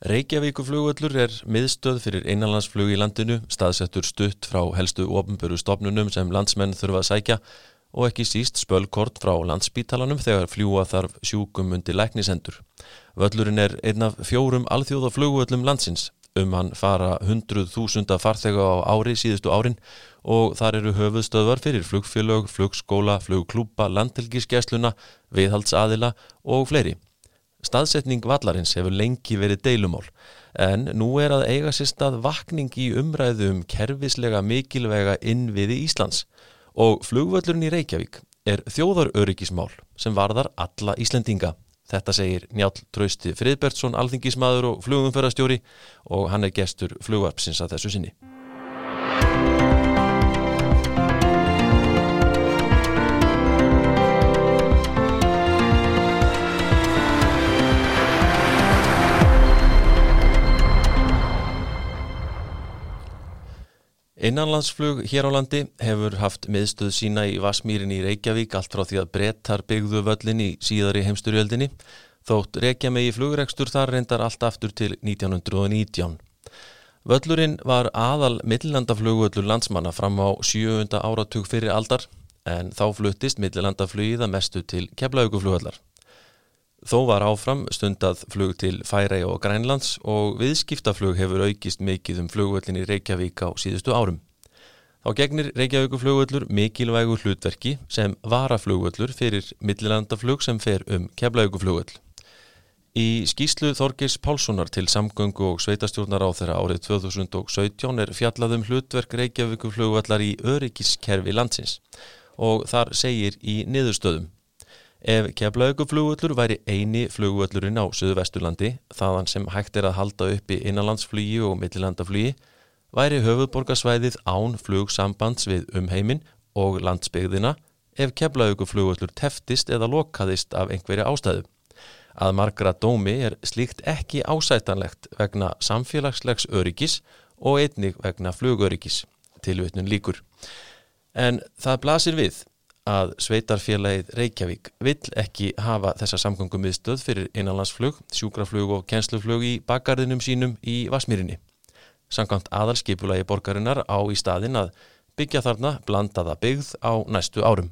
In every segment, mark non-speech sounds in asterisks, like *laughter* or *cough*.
Reykjavíkuflugvöllur er miðstöð fyrir einanlandsflug í landinu, staðsettur stutt frá helstu ofnböru stofnunum sem landsmenn þurfa að sækja og ekki síst spölkort frá landsbítalanum þegar fljúa þarf sjúkum undir læknisendur. Völlurinn er einn af fjórum alþjóðaflugvöllum landsins, um hann fara hundruð þúsunda farþega á ári síðustu árin og þar eru höfuðstöðvar fyrir flugfélög, flugskóla, flugklúpa, landhelgiskessluna, viðhaldsaðila og fleiri. Staðsetning vallarins hefur lengi verið deilumál en nú er að eiga sér stað vakning í umræðu um kerfislega mikilvega innviði Íslands og flugvöllurinn í Reykjavík er þjóðaröryggismál sem varðar alla Íslendinga. Þetta segir Njál Trausti Friðbertsson, alþingismadur og flugumförastjóri og hann er gestur flugvarpsins að þessu sinni. Innanlandsflug hér á landi hefur haft miðstöð sína í Vasmýrin í Reykjavík allt frá því að brettar byggðu völlin í síðari heimsturjöldinni þótt Reykja megi flugrekstur þar reyndar allt aftur til 1919. Völlurinn var aðal millandaflugvöllur landsmanna fram á 7. áratug fyrir aldar en þá fluttist millandaflugið að mestu til keflauguflugvallar. Þó var áfram stundað flug til Færæi og Grænlands og viðskiptaflug hefur aukist mikið um flugvöllin í Reykjavík á síðustu árum. Þá gegnir Reykjavíkuflugvöllur mikilvægu hlutverki sem varaflugvöllur fyrir millilandaflug sem fer um keflauguflugvöll. Í skýslu Þorgis Pálssonar til samgöngu og sveitastjórnar á þeirra árið 2017 er fjallaðum hlutverk Reykjavíkuflugvallar í öryggiskerfi landsins og þar segir í niðurstöðum Ef keflauguflugvöllur væri eini flugvöllurinn á Suðu Vesturlandi, þaðan sem hægt er að halda upp í innanlandsflugi og millilandaflugi, væri höfuðborgarsvæðið án flugsambands við umheimin og landsbyggðina ef keflauguflugvöllur teftist eða lokaðist af einhverja ástæðu. Að margra dómi er slíkt ekki ásætanlegt vegna samfélagslegs öryggis og einnig vegna flugöryggis, tilvitnun líkur. En það blasir við að sveitarfélagið Reykjavík vill ekki hafa þessa samgangum viðstöð fyrir innanlandsflug, sjúkraflug og kjensluflug í bakgarðinum sínum í Vasmírinni. Samkvæmt aðalskipulagi borgarinnar á í staðin að byggja þarna blandaða byggð á næstu árum.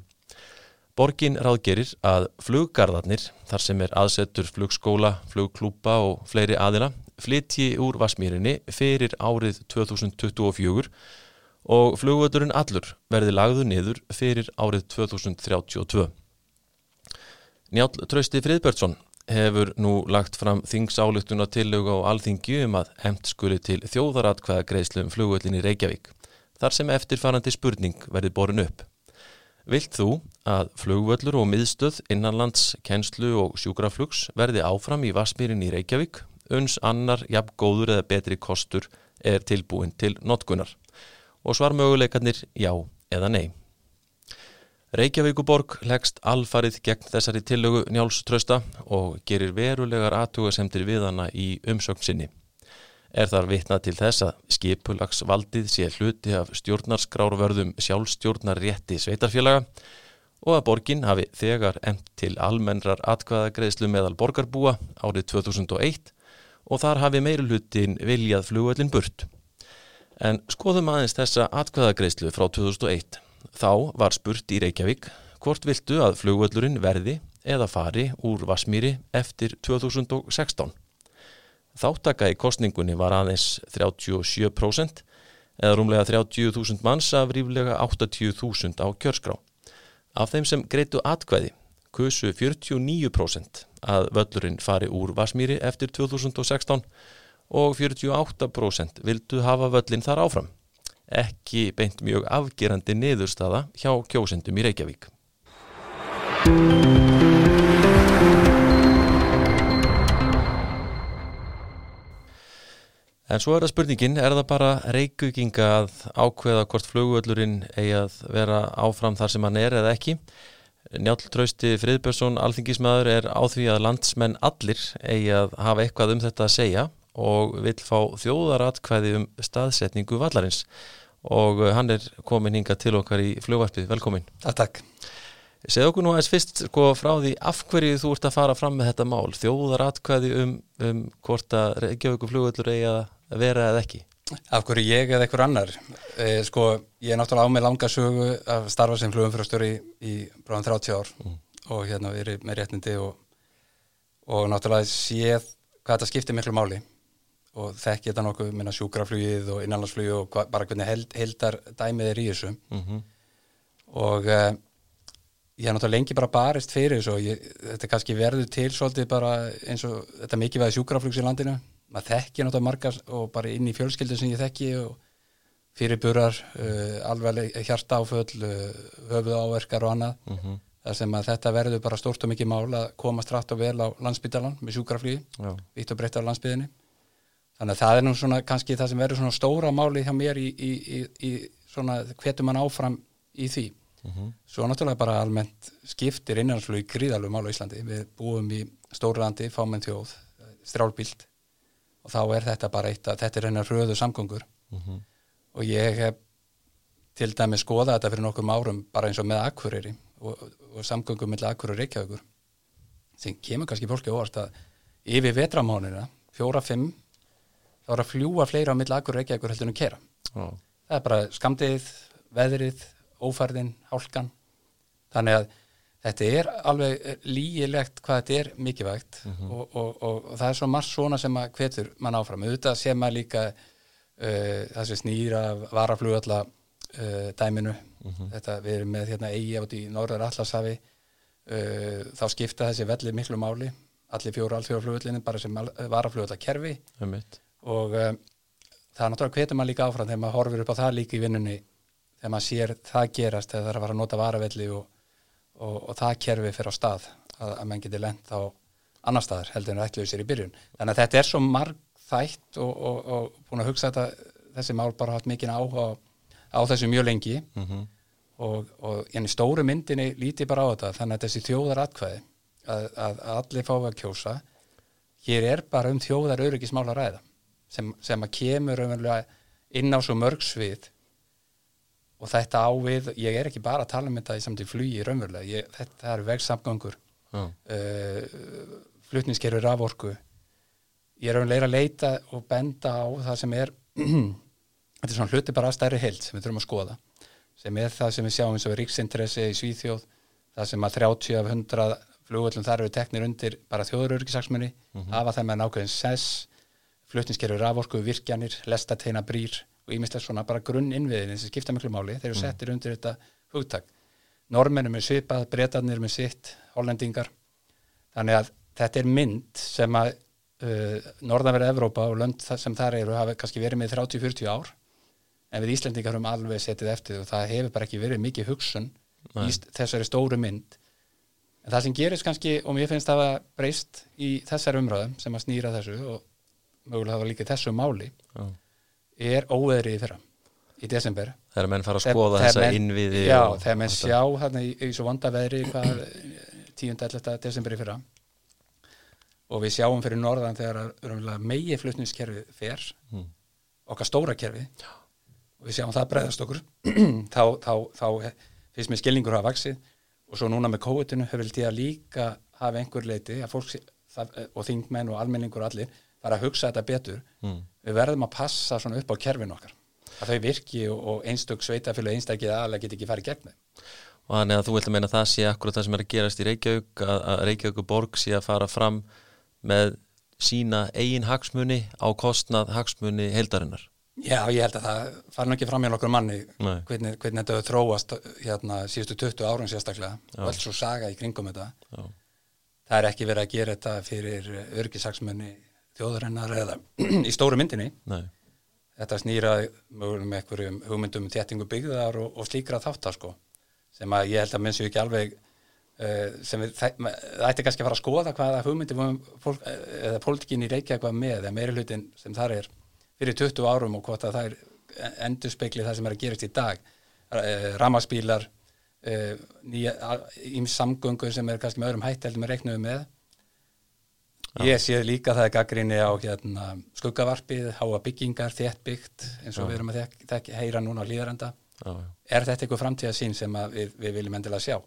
Borgin ráðgerir að fluggarðarnir, þar sem er aðsettur flugskóla, flugklúpa og fleiri aðila, flytji úr Vasmírinni fyrir árið 2024 og flugvöldurinn allur verði lagðu niður fyrir árið 2032. Njál Trausti Friðbertsson hefur nú lagt fram þingsáluktuna tillögu á alþingju um að hemt skuli til þjóðaratkvæða greiðslu um flugvöldin í Reykjavík, þar sem eftirfarandi spurning verði borin upp. Vilt þú að flugvöldur og miðstöð innanlands, kennslu og sjúkraflugs verði áfram í Vasmírin í Reykjavík, uns annar jafn góður eða betri kostur er tilbúin til notkunar? Og svarmöguleikarnir já eða nei. Reykjavíkuborg leggst alfarið gegn þessari tillögu njálströsta og gerir verulegar aðtugasemtir við hana í umsögn sinni. Er þar vitnað til þess að skipulagsvaldið sé hluti af stjórnarskrárvörðum sjálfstjórnarrétti sveitarfélaga og að borgin hafi þegar emt til almennrar atkvæðagreðslu meðal borgarbúa árið 2001 og þar hafi meirulutin viljað flugvöldin burt. En skoðum aðeins þessa atkvæðagreyslu frá 2001. Þá var spurt í Reykjavík hvort viltu að flugvöllurinn verði eða fari úr Vasmíri eftir 2016. Þáttaka í kostningunni var aðeins 37% eða rúmlega 30.000 manns af ríflega 80.000 á kjörskrá. Af þeim sem greitu atkvæði kusu 49% að völlurinn fari úr Vasmíri eftir 2016 og 48% vildu hafa völlin þar áfram. Ekki beint mjög afgerandi niðurstaða hjá kjósendum í Reykjavík. En svo er það spurningin, er það bara reykvíkinga að ákveða hvort flugvöllurinn eigi að vera áfram þar sem hann er eða ekki? Njálf Trausti Friðbjörnsson, alþingismæður, er á því að landsmenn allir eigi að hafa eitthvað um þetta að segja og vil fá þjóðaratkvæði um staðsetningu vallarins. Og uh, hann er komin hinga til okkar í fljóvarpið, velkomin Takk. Segð okkur nú aðeins fyrst sko, frá því af hverju þú ert að fara fram með þetta mál. Þjóðar atkvæði um, um hvort að Reykjavík flugullur eigi að vera eða ekki. Af hverju ég eða einhver annar? Eh, sko, ég er náttúrulega á mig langa sögu að starfa sem flugumfyrastöru í, í bráðan 30 ár. Mm. og hérna verið með réttindi og, og náttúrulega séð hvað þetta skiptir miklu máli og þekk ég þetta nokkuð minna sjúkraflugið og innanlandsflugið og hva, bara hvernig held, heldar dæmið er í þessu. Mm -hmm. og eh, ég hef náttúrulega lengi bara barist fyrir þessu og ég, þetta kannski verður til svolítið bara eins og þetta mikilvægi sjúkraflugs í landinu. Maður þekki náttúrulega margar og bara inn í fjölskyldu sem ég þekki og fyrirburar, uh, alveg hjarta áföll, uh, höfuð áverkar og annað. Mm -hmm. þar sem að þetta verður bara stórt og mikið mál að koma strætt og vel á landsbytalan með sjúkraflugi vitt og breytt á landsbyðinni þannig að það er nú svona kannski það sem verður svona stóra máli hjá mér í, í, í, í svona hvetum mann áfram í því Mm -hmm. Svo náttúrulega bara almennt skiptir innanslug gríðalug mál á Íslandi. Við búum í stórlandi, fámenn þjóð, strálbild og þá er þetta bara eitt að þetta er hennar hröðu samgöngur mm -hmm. og ég hef til dæmi skoða þetta fyrir nokkum árum bara eins og með akkurýri og, og samgöngum með akkur og reykjaugur sem kemur kannski fólki óvart að yfir vetramánina, fjóra-fimm þá er að fljúa fleira á mill akkur og reykjaugur heldur en kera. Oh. Það er bara skamdið, veðrið ófærðin, hálkan þannig að þetta er alveg lígilegt hvað þetta er mikilvægt mm -hmm. og, og, og, og það er svo margt svona sem að hvetur mann áfram auðvitað sem að líka uh, það sem snýra varaflugalla uh, dæminu mm -hmm. þetta við erum með hérna eigi átt í Norður Allasafi uh, þá skipta þessi velli miklu máli allir fjóru alþjóðaflugallinu bara sem varaflugalla kerfi og uh, það er náttúrulega hvetur mann líka áfram þegar maður horfir upp á það líka í vinnunni þegar maður sér það gerast þegar það er að fara að nota varavelli og, og, og það kerfi fyrir á stað að, að mann geti lent á annar staðar heldur en ætluðu sér í byrjun. Þannig að þetta er svo marg þætt og, og búin að hugsa þetta þessi mál bara hatt mikinn áhuga á þessu mjög lengi. Mm -hmm. og í stóru myndinni líti bara á þetta þannig að þessi þjóðar atkvæði að, að, að allir fá að kjósa hér er bara um þjóðar öryggismála ræða sem, sem að kemur inn á svo mörgsvið og þetta ávið, ég er ekki bara að tala um þetta í samtíð flugi raunverulega, ég, þetta er vegsamgöngur uh, flutningskerfi raforku. Ég er raunverulega að leita og benda á það sem er *clears throat* þetta er svona hluti bara að stærri heilt sem við þurfum að skoða sem er það sem við sjáum eins og ríksinteressi í Svíþjóð það sem að 30 af 100 flugvöldum þar eru teknir undir bara þjóðurörgisaksmunni mm -hmm. af að það með nákvæðin sess flutningskerfi raforku, virkjanir, lestateina brýr og ímislega svona bara grunn innviðin sem skipta miklu máli, þeir eru mm. settir undir þetta hugtak. Normennum er svipað, breytanir með sitt, hollendingar þannig að þetta er mynd sem að uh, norðanverða Evrópa og lönd sem þar eru hafa kannski verið með 30-40 ár en við Íslandingar höfum alveg settið eftir og það hefur bara ekki verið mikið hugsun Nei. í þessari stóru mynd en það sem gerist kannski og mér finnst það að breyst í þessari umröðum sem að snýra þessu og mögulega það var líka þessu máli Já. er óveðrið í fyrra í desember. Þegar menn fara að skoða þessa innviði já, þegar menn sjá hérna í, í svo vanda veðri 10.11. desember í fyrra. Og við sjáum fyrir norðan þegar megi flutningskerfi fer mm. okkar stóra kerfi og við sjáum það bregðast okkur *clears throat* þá, þá, þá finnst mér skilningur að hafa vaksið og svo núna með kóutinu höfum við líka hafa einhver leiti fólk, það, og þingmenn og almenningur og allir fara að hugsa þetta betur mm. við verðum að passa svona upp á kerfin okkar. Að þau virki og, og einstök sveitafélag einstakið aðalega get ekki farið gegn þeim og þannig að þú vilt að meina það sé akkurat það sem er að gerast í Reykjavík að, að Reykjavík borg sé að fara fram með sína eigin hagsmunni á kostnað hagsmunni heildarinnar? Já, ég held að það náttúrulega ekki fram hjá nokkur manni hvernig, hvernig þetta þróast hérna síðustu 20 árun sérstaklega. Og alls svo saga í kringum þetta. Já. það er ekki verið að gera þetta fyrir örgisaksmunni þjóðurinnar eða *clears throat* í stóru myndinni. Nei. þetta snýra með einhverjum hugmyndum um þéttingu byggðar og, og slíkra þáttar sko sem að ég held að minnst ég ekki alveg uh, sem við, það, ætti kannski að fara að skoða hvaða hugmyndum fólk, eða pólitíkin í Reykjavík með eða meiri hlutin sem þar er fyrir 20 árum og hvort að það er endur spekli það sem er að gerast í dag. Ramaspílar uh, nýja ímsamgöngu sem er kannski með öðrum hætt heldur með reiknuðu með Ég sé líka það er gaggrinni á hérna, skuggavarpið, háa byggingar, þéttbyggt eins og já. við erum að þek, þek, heyra núna á hlýðarenda. Er þetta eitthvað framtíðasín sem við, við viljum endilega sjá?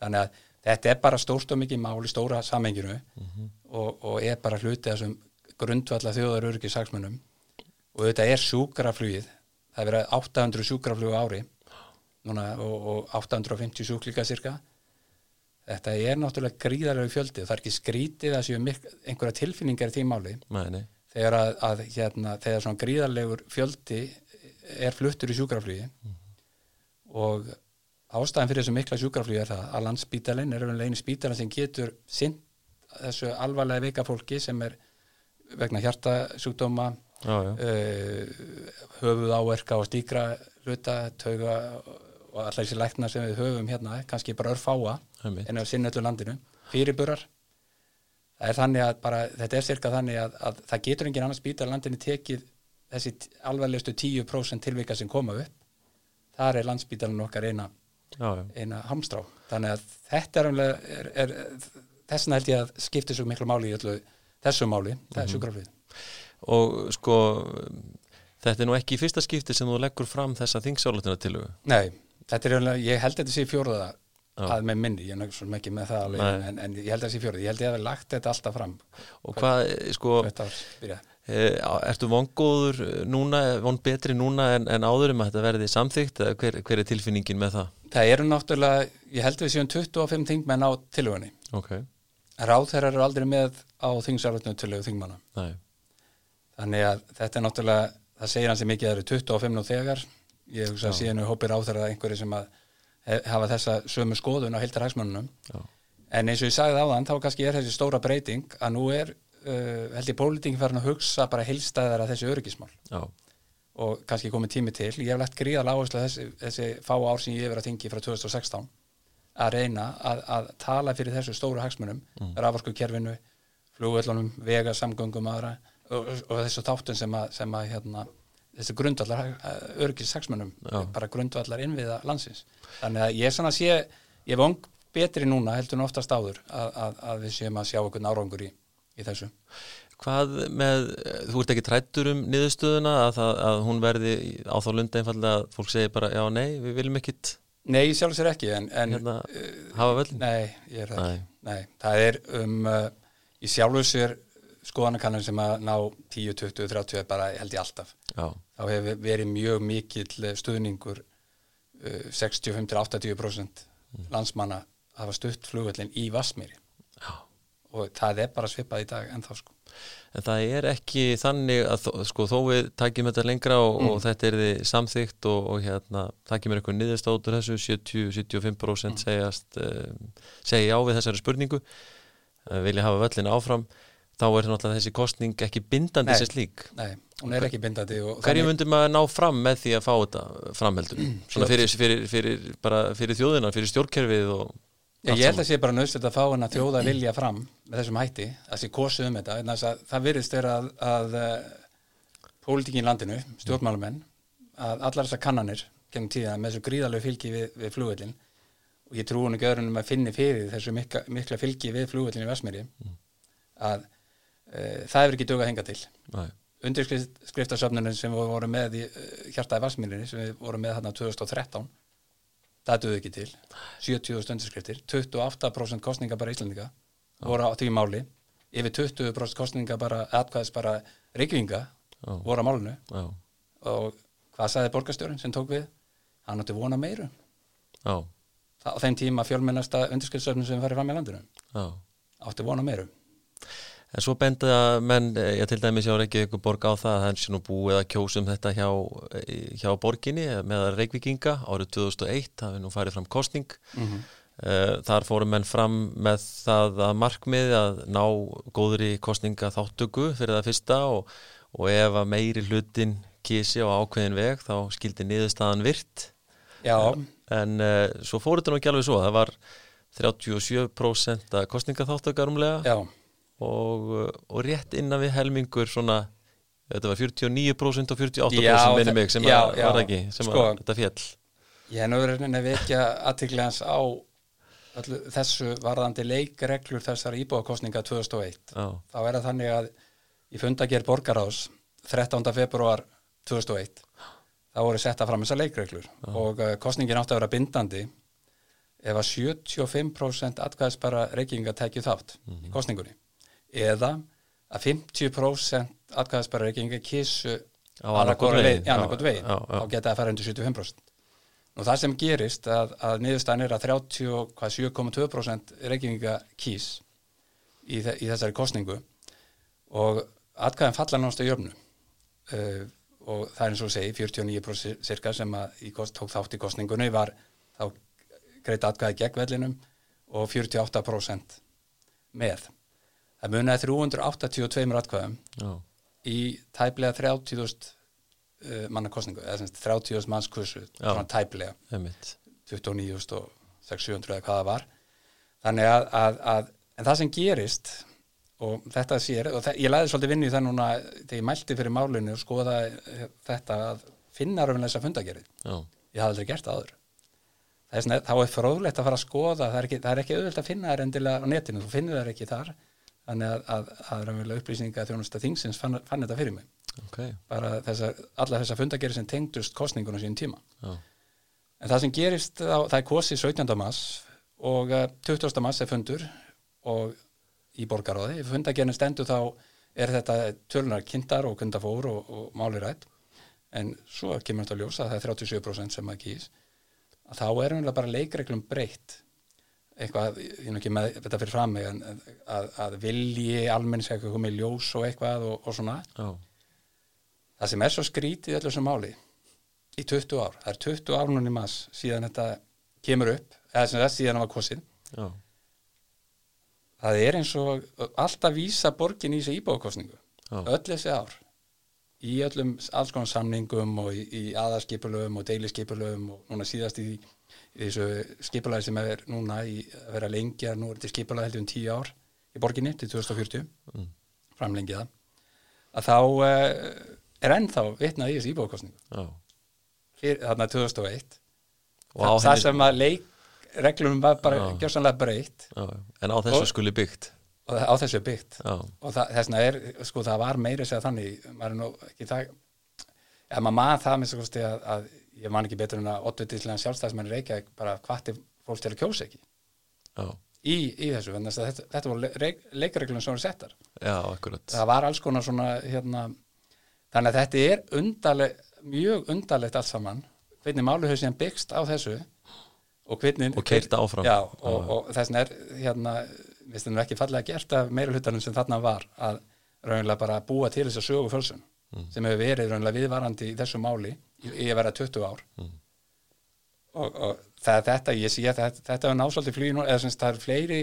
þannig að þetta er bara stórt og mikið mál í stóra samenginu og, og er bara hluti af þessum grundvalla þjóðar öryggi saksmönnum og þetta er sjúkraflugið það er verið 800 sjúkraflug ári núna, og, og 850 sjúklíka cirka þetta er náttúrulega gríðarlega fjöldi. Það er ekki skrítið að séu einhverja tilfinningar í því máli. Nei, nei, þegar að, að hérna, þegar svona gríðarlegur fjöldi er fluttur í sjúkraflugi og ástæðan fyrir þessu mikla sjúkraflugi er það að landsspítalinn er einu spítalinn sem getur sinn þessu alvarlega veika fólki sem er vegna hjartasjúkdóma já, uh, höfuð áverka og stíkra hluta, tauga og allar þessi lækna sem við höfum hérna kannski bara örfáa en á sinni öllu landinu, fyrirburar er þannig að bara, þetta er cirka þannig að, að það getur engin annars bítar landinu tekið þessi alvarlegustu 10% tilvika sem koma upp. Þar er landsbítalinn okkar eina, eina hamstrá. Þannig að þetta er, er, er þessna held ég að skipti svo miklu máli í öllu þessu máli, það er sjúkraflið og sko þetta er nú ekki í fyrsta skipti sem þú leggur fram þessa þingsálatina til Nei, þetta er umlega, ég held þetta sé fjórða Já. að með minni, ég er náttúrulega ekki með það alveg, Nei. en, en ég held þetta sé fjórða ég held ég að lagt þetta alltaf fram og hvað, eh, sko eh, ertu vongóður núna, von betri núna en, en áður um að þetta verði samþygt hver, hver er tilfinningin með það? Það eru náttúrulega, ég held við séum 25 þingmenn á tillögunni. Ok, Ráðherrar eru aldrei með á þingsarlutinu tillögu þingmanna. næ, Þannig að þetta er náttúrulega, það segir hans mikið að það eru 25 nú þegar. Ég hugsa að síðan er hópir ráðherrar einhverju sem að he- hafa þessa sömu skoðun á já, En eins og ég sagði áðan, þá kannski er þessi stóra breyting að nú er, uh, held ég, póliting farin að hugsa bara heilstæðar að þessi öryggismál. já, og kannski komið tími til. Ég hef lagt gríðal áherslu á þessi, þessi fá ár sem ég hefur að þingi frá 2016 að reyna að, að tala fyrir þessu stóru hagsmunum mm. raforkukerfinu, flugvöllunum vega samgöngum aðra og, og þessu þáttun sem að, sem að hérna, þessu grundvallar örgis hagsmunum, Já. bara grundvallar innviða landsins. Þannig að ég svona sé ég vong betri núna heldur en oftast áður að, að, að við séum að sjá okkur árangur í, í þessu. Hvað með, þú ert ekki trættur um niðurstöðuna að, það, að hún verði á þá lunda einfallega að fólk segi bara já nei, við viljum ekkit Nei, ég sjálf sér ekki en, en hérna, hafa völlin? Nei, ég er það Nei. Nei, það er um, uh, í sjálfu sér skoðanakannan sem að ná 10, 20, 30 er bara held ég alltaf. Já, Þá hefur verið mjög mikill stuðningur uh, 65-80% landsmanna hafa stutt flugvöllin í Vassmýri já. og það er bara svipað í dag en þá sko. En það er ekki þannig að sko, þó við takjum þetta lengra og, Mm. og þetta er þið samþygt og, og hérna, takjum er eitthvað niðurstóttur þessu 70-75% Mm. segjast um, segja já við þessari spurningu uh, vilja hafa völlin áfram þá er náttúrulega þessi kostning ekki bindandi sér slík. Nei, hún er ekki bindandi Hverju myndi maður ná fram með því að fá þetta framheldur? *clears throat* Svona fyrir, fyrir, fyrir, bara fyrir þjóðina, fyrir stjórnkerfið og allt ég held saman. að sé bara nöðsett að fá henn að þjóða vilja fram með þessum hætti, að sé kosið um þetta þess að það virðist vera að, að uh, pólitíkin í landinu, stjórnmálumenn að allar þessar kannanir gennum tíða með þessu gríðalegu fylgi við, við flugvöllin og ég trúi hún ekki öðrunum að finni fyrir þessu mikla, mikla fylgi við flugvöllin í Vestmýri að uh, það hefur ekki dugað að henga til. Nei, undirskriftasöfnunum sem við vorum með í uh, hjartaði Vassmýrinni sem við vorum með þarna 2013 það duði ekki til. 70.000 undirskriftir 28% kostninga bara Íslandinga voru á því máli. Yfir 20% kostninga bara atkvæðis bara Reykjavíkinga Já. voru á málinu. Já, og hvað sagði borgarstjórinn sem tók við? Hann átti vona meiru. Á þeim tíma fjölmennasta undirskriftasöfnun sem farið fram í landinu. Já. Átti vona meiru En svo benda menn, eh, ég til dæmis hjá Reykjavík borg á það að hann sé nú búið að kjósum þetta hjá, eh, hjá borginni með Reykjavíkinga árið 2001, það hefur nú farið fram kostning. mm Þar fórum menn fram með það að markmið að ná góðri kostninga þáttöku fyrir það fyrsta og, og ef að meiri hlutin kísi á ákveðin veg þá skildi niðurstaðan virt. Já, En uh, svo fór þetta nú ekki alveg svo, það var 37% að kostninga þáttöka rúmlega. Já, og, og rétt innan við helmingur svona, þetta var 49% og 48% Já, minni mig sem já, að, var ekki, sem sko. að þetta fjall Ég er nöðurinn að vekja aðtikli hans á öllu, þessu varðandi leikreglur þessar íbúðakostninga 2001. já, Þá er það þannig að í fundager borgaráðs 13. februar 2001 þá voru setta fram þessar leikreglur og uh, kostningin átti að vera bindandi ef að 75% atkvæðisbara reykinga tekið þátt í kostningunni eða að 50% atkvæðisbara reykinga kísu Á annarkot veginn. veginn já, já. þá geta það að fara undir 75% og það sem gerist að, að niðurstæðan er að 37,2% reykinga kís í, þe í þessari kostningu og atkvæðin falla náttúrulega jöfnu uh, og það er eins og segi 49% cirka sem að í, kost- tók þátt í kostningunni var þá greitt atkvæði gegn vellinum og 48% með það munaði 382 atkvæðum Já, í tæplega 30.000 uh, manna kostningu eða semst 30.000 manns kursu tæplega. Einmitt. 29.600 eða hvað það var. Þannig að, að, að en það sem gerist og þetta sér og það, ég læði svolítið vinni í það núna þegar ég mælti fyrir málinu og skoða eh, þetta að finna raunlega þessa fundagerið Já, ég hafði aldrei gert það áður. Það er þá er fróðlegt að fara að skoða það er ekki, það ekki auðvitað að finna þær endilega á netinu þú finnir þær ekki þar þannig að, að, að raunverulega upplýsinga þjónusta þingsins fann, fann þetta fyrir mig ok bara þessa, alla þessa fundagerið sem tengdust kostningunum sín tíma Já, En það sem gerist, á, það er kosið 17. mass og eh, 20. mass er fundur og í borgaráði. Ef fundagerinn stendur þá er þetta tölunar kynntar og kundafór og, og málirætt. En svo kemur þetta að ljósa að það er 37% sem að kýs. Að þá er umlega bara leikreglum breytt. Eitthvað, ég er ekki með þetta fyrir fram en að, að vilji almenns eitthvað komið ljós og eitthvað og, og svona. já, Það sem er svo skrítið öllu sem máli í 20 ár, það er 20 ár í mass síðan þetta kemur upp eða sem þess síðan var kosið já, það er eins og alltaf vísa borgin í þessi íbúðakostningu Já. öll þessi ár í öllum alls konar samningum og í, í aðarskipulöfum og deilisskipulöfum og núna síðast í, í þessu skipulagi sem er núna í að vera lengi að nú er þetta skipulagi heldur um 10 ár í borginni til 2040 Mm. framlengið það. Að þá uh, er ennþá vitnað í já. Fyrir, þarna 2001 Og á Þa, það sem að leikreglum var bara gjörsanlega breytt. En á þessu Og- skuli byggt. Og á þessu byggt. Já, og þessna er, sko það var meira segja þannig, maður er nú ekki það ja, maður maður það kosti að, að ég man ekki betur en að 8. sjálfstæðismenn reykja bara hvati fólks til að kjósa ekki. Já, í, í þessu, þetta, þetta voru le, leikreglum sem voru settar. Já, það var alls konar svona hérna, þannig að þetta er undarleg, mjög undarlegt allt saman hvernig málu hefur síðan byggst á þessu og hvernig Og keyrt áfram. já, og, og þess vegna er hérna, við stundum ekki fallega gert af meira hlutanum sem þarna var að raunlega bara búa til þess að sögu fölsun sem hefur verið raunlega viðvarandi í þessu máli í, að vera 20 ár. Og, og það, þetta ég sé að þetta, þetta er násaldið flýði núna eða sem það er fleiri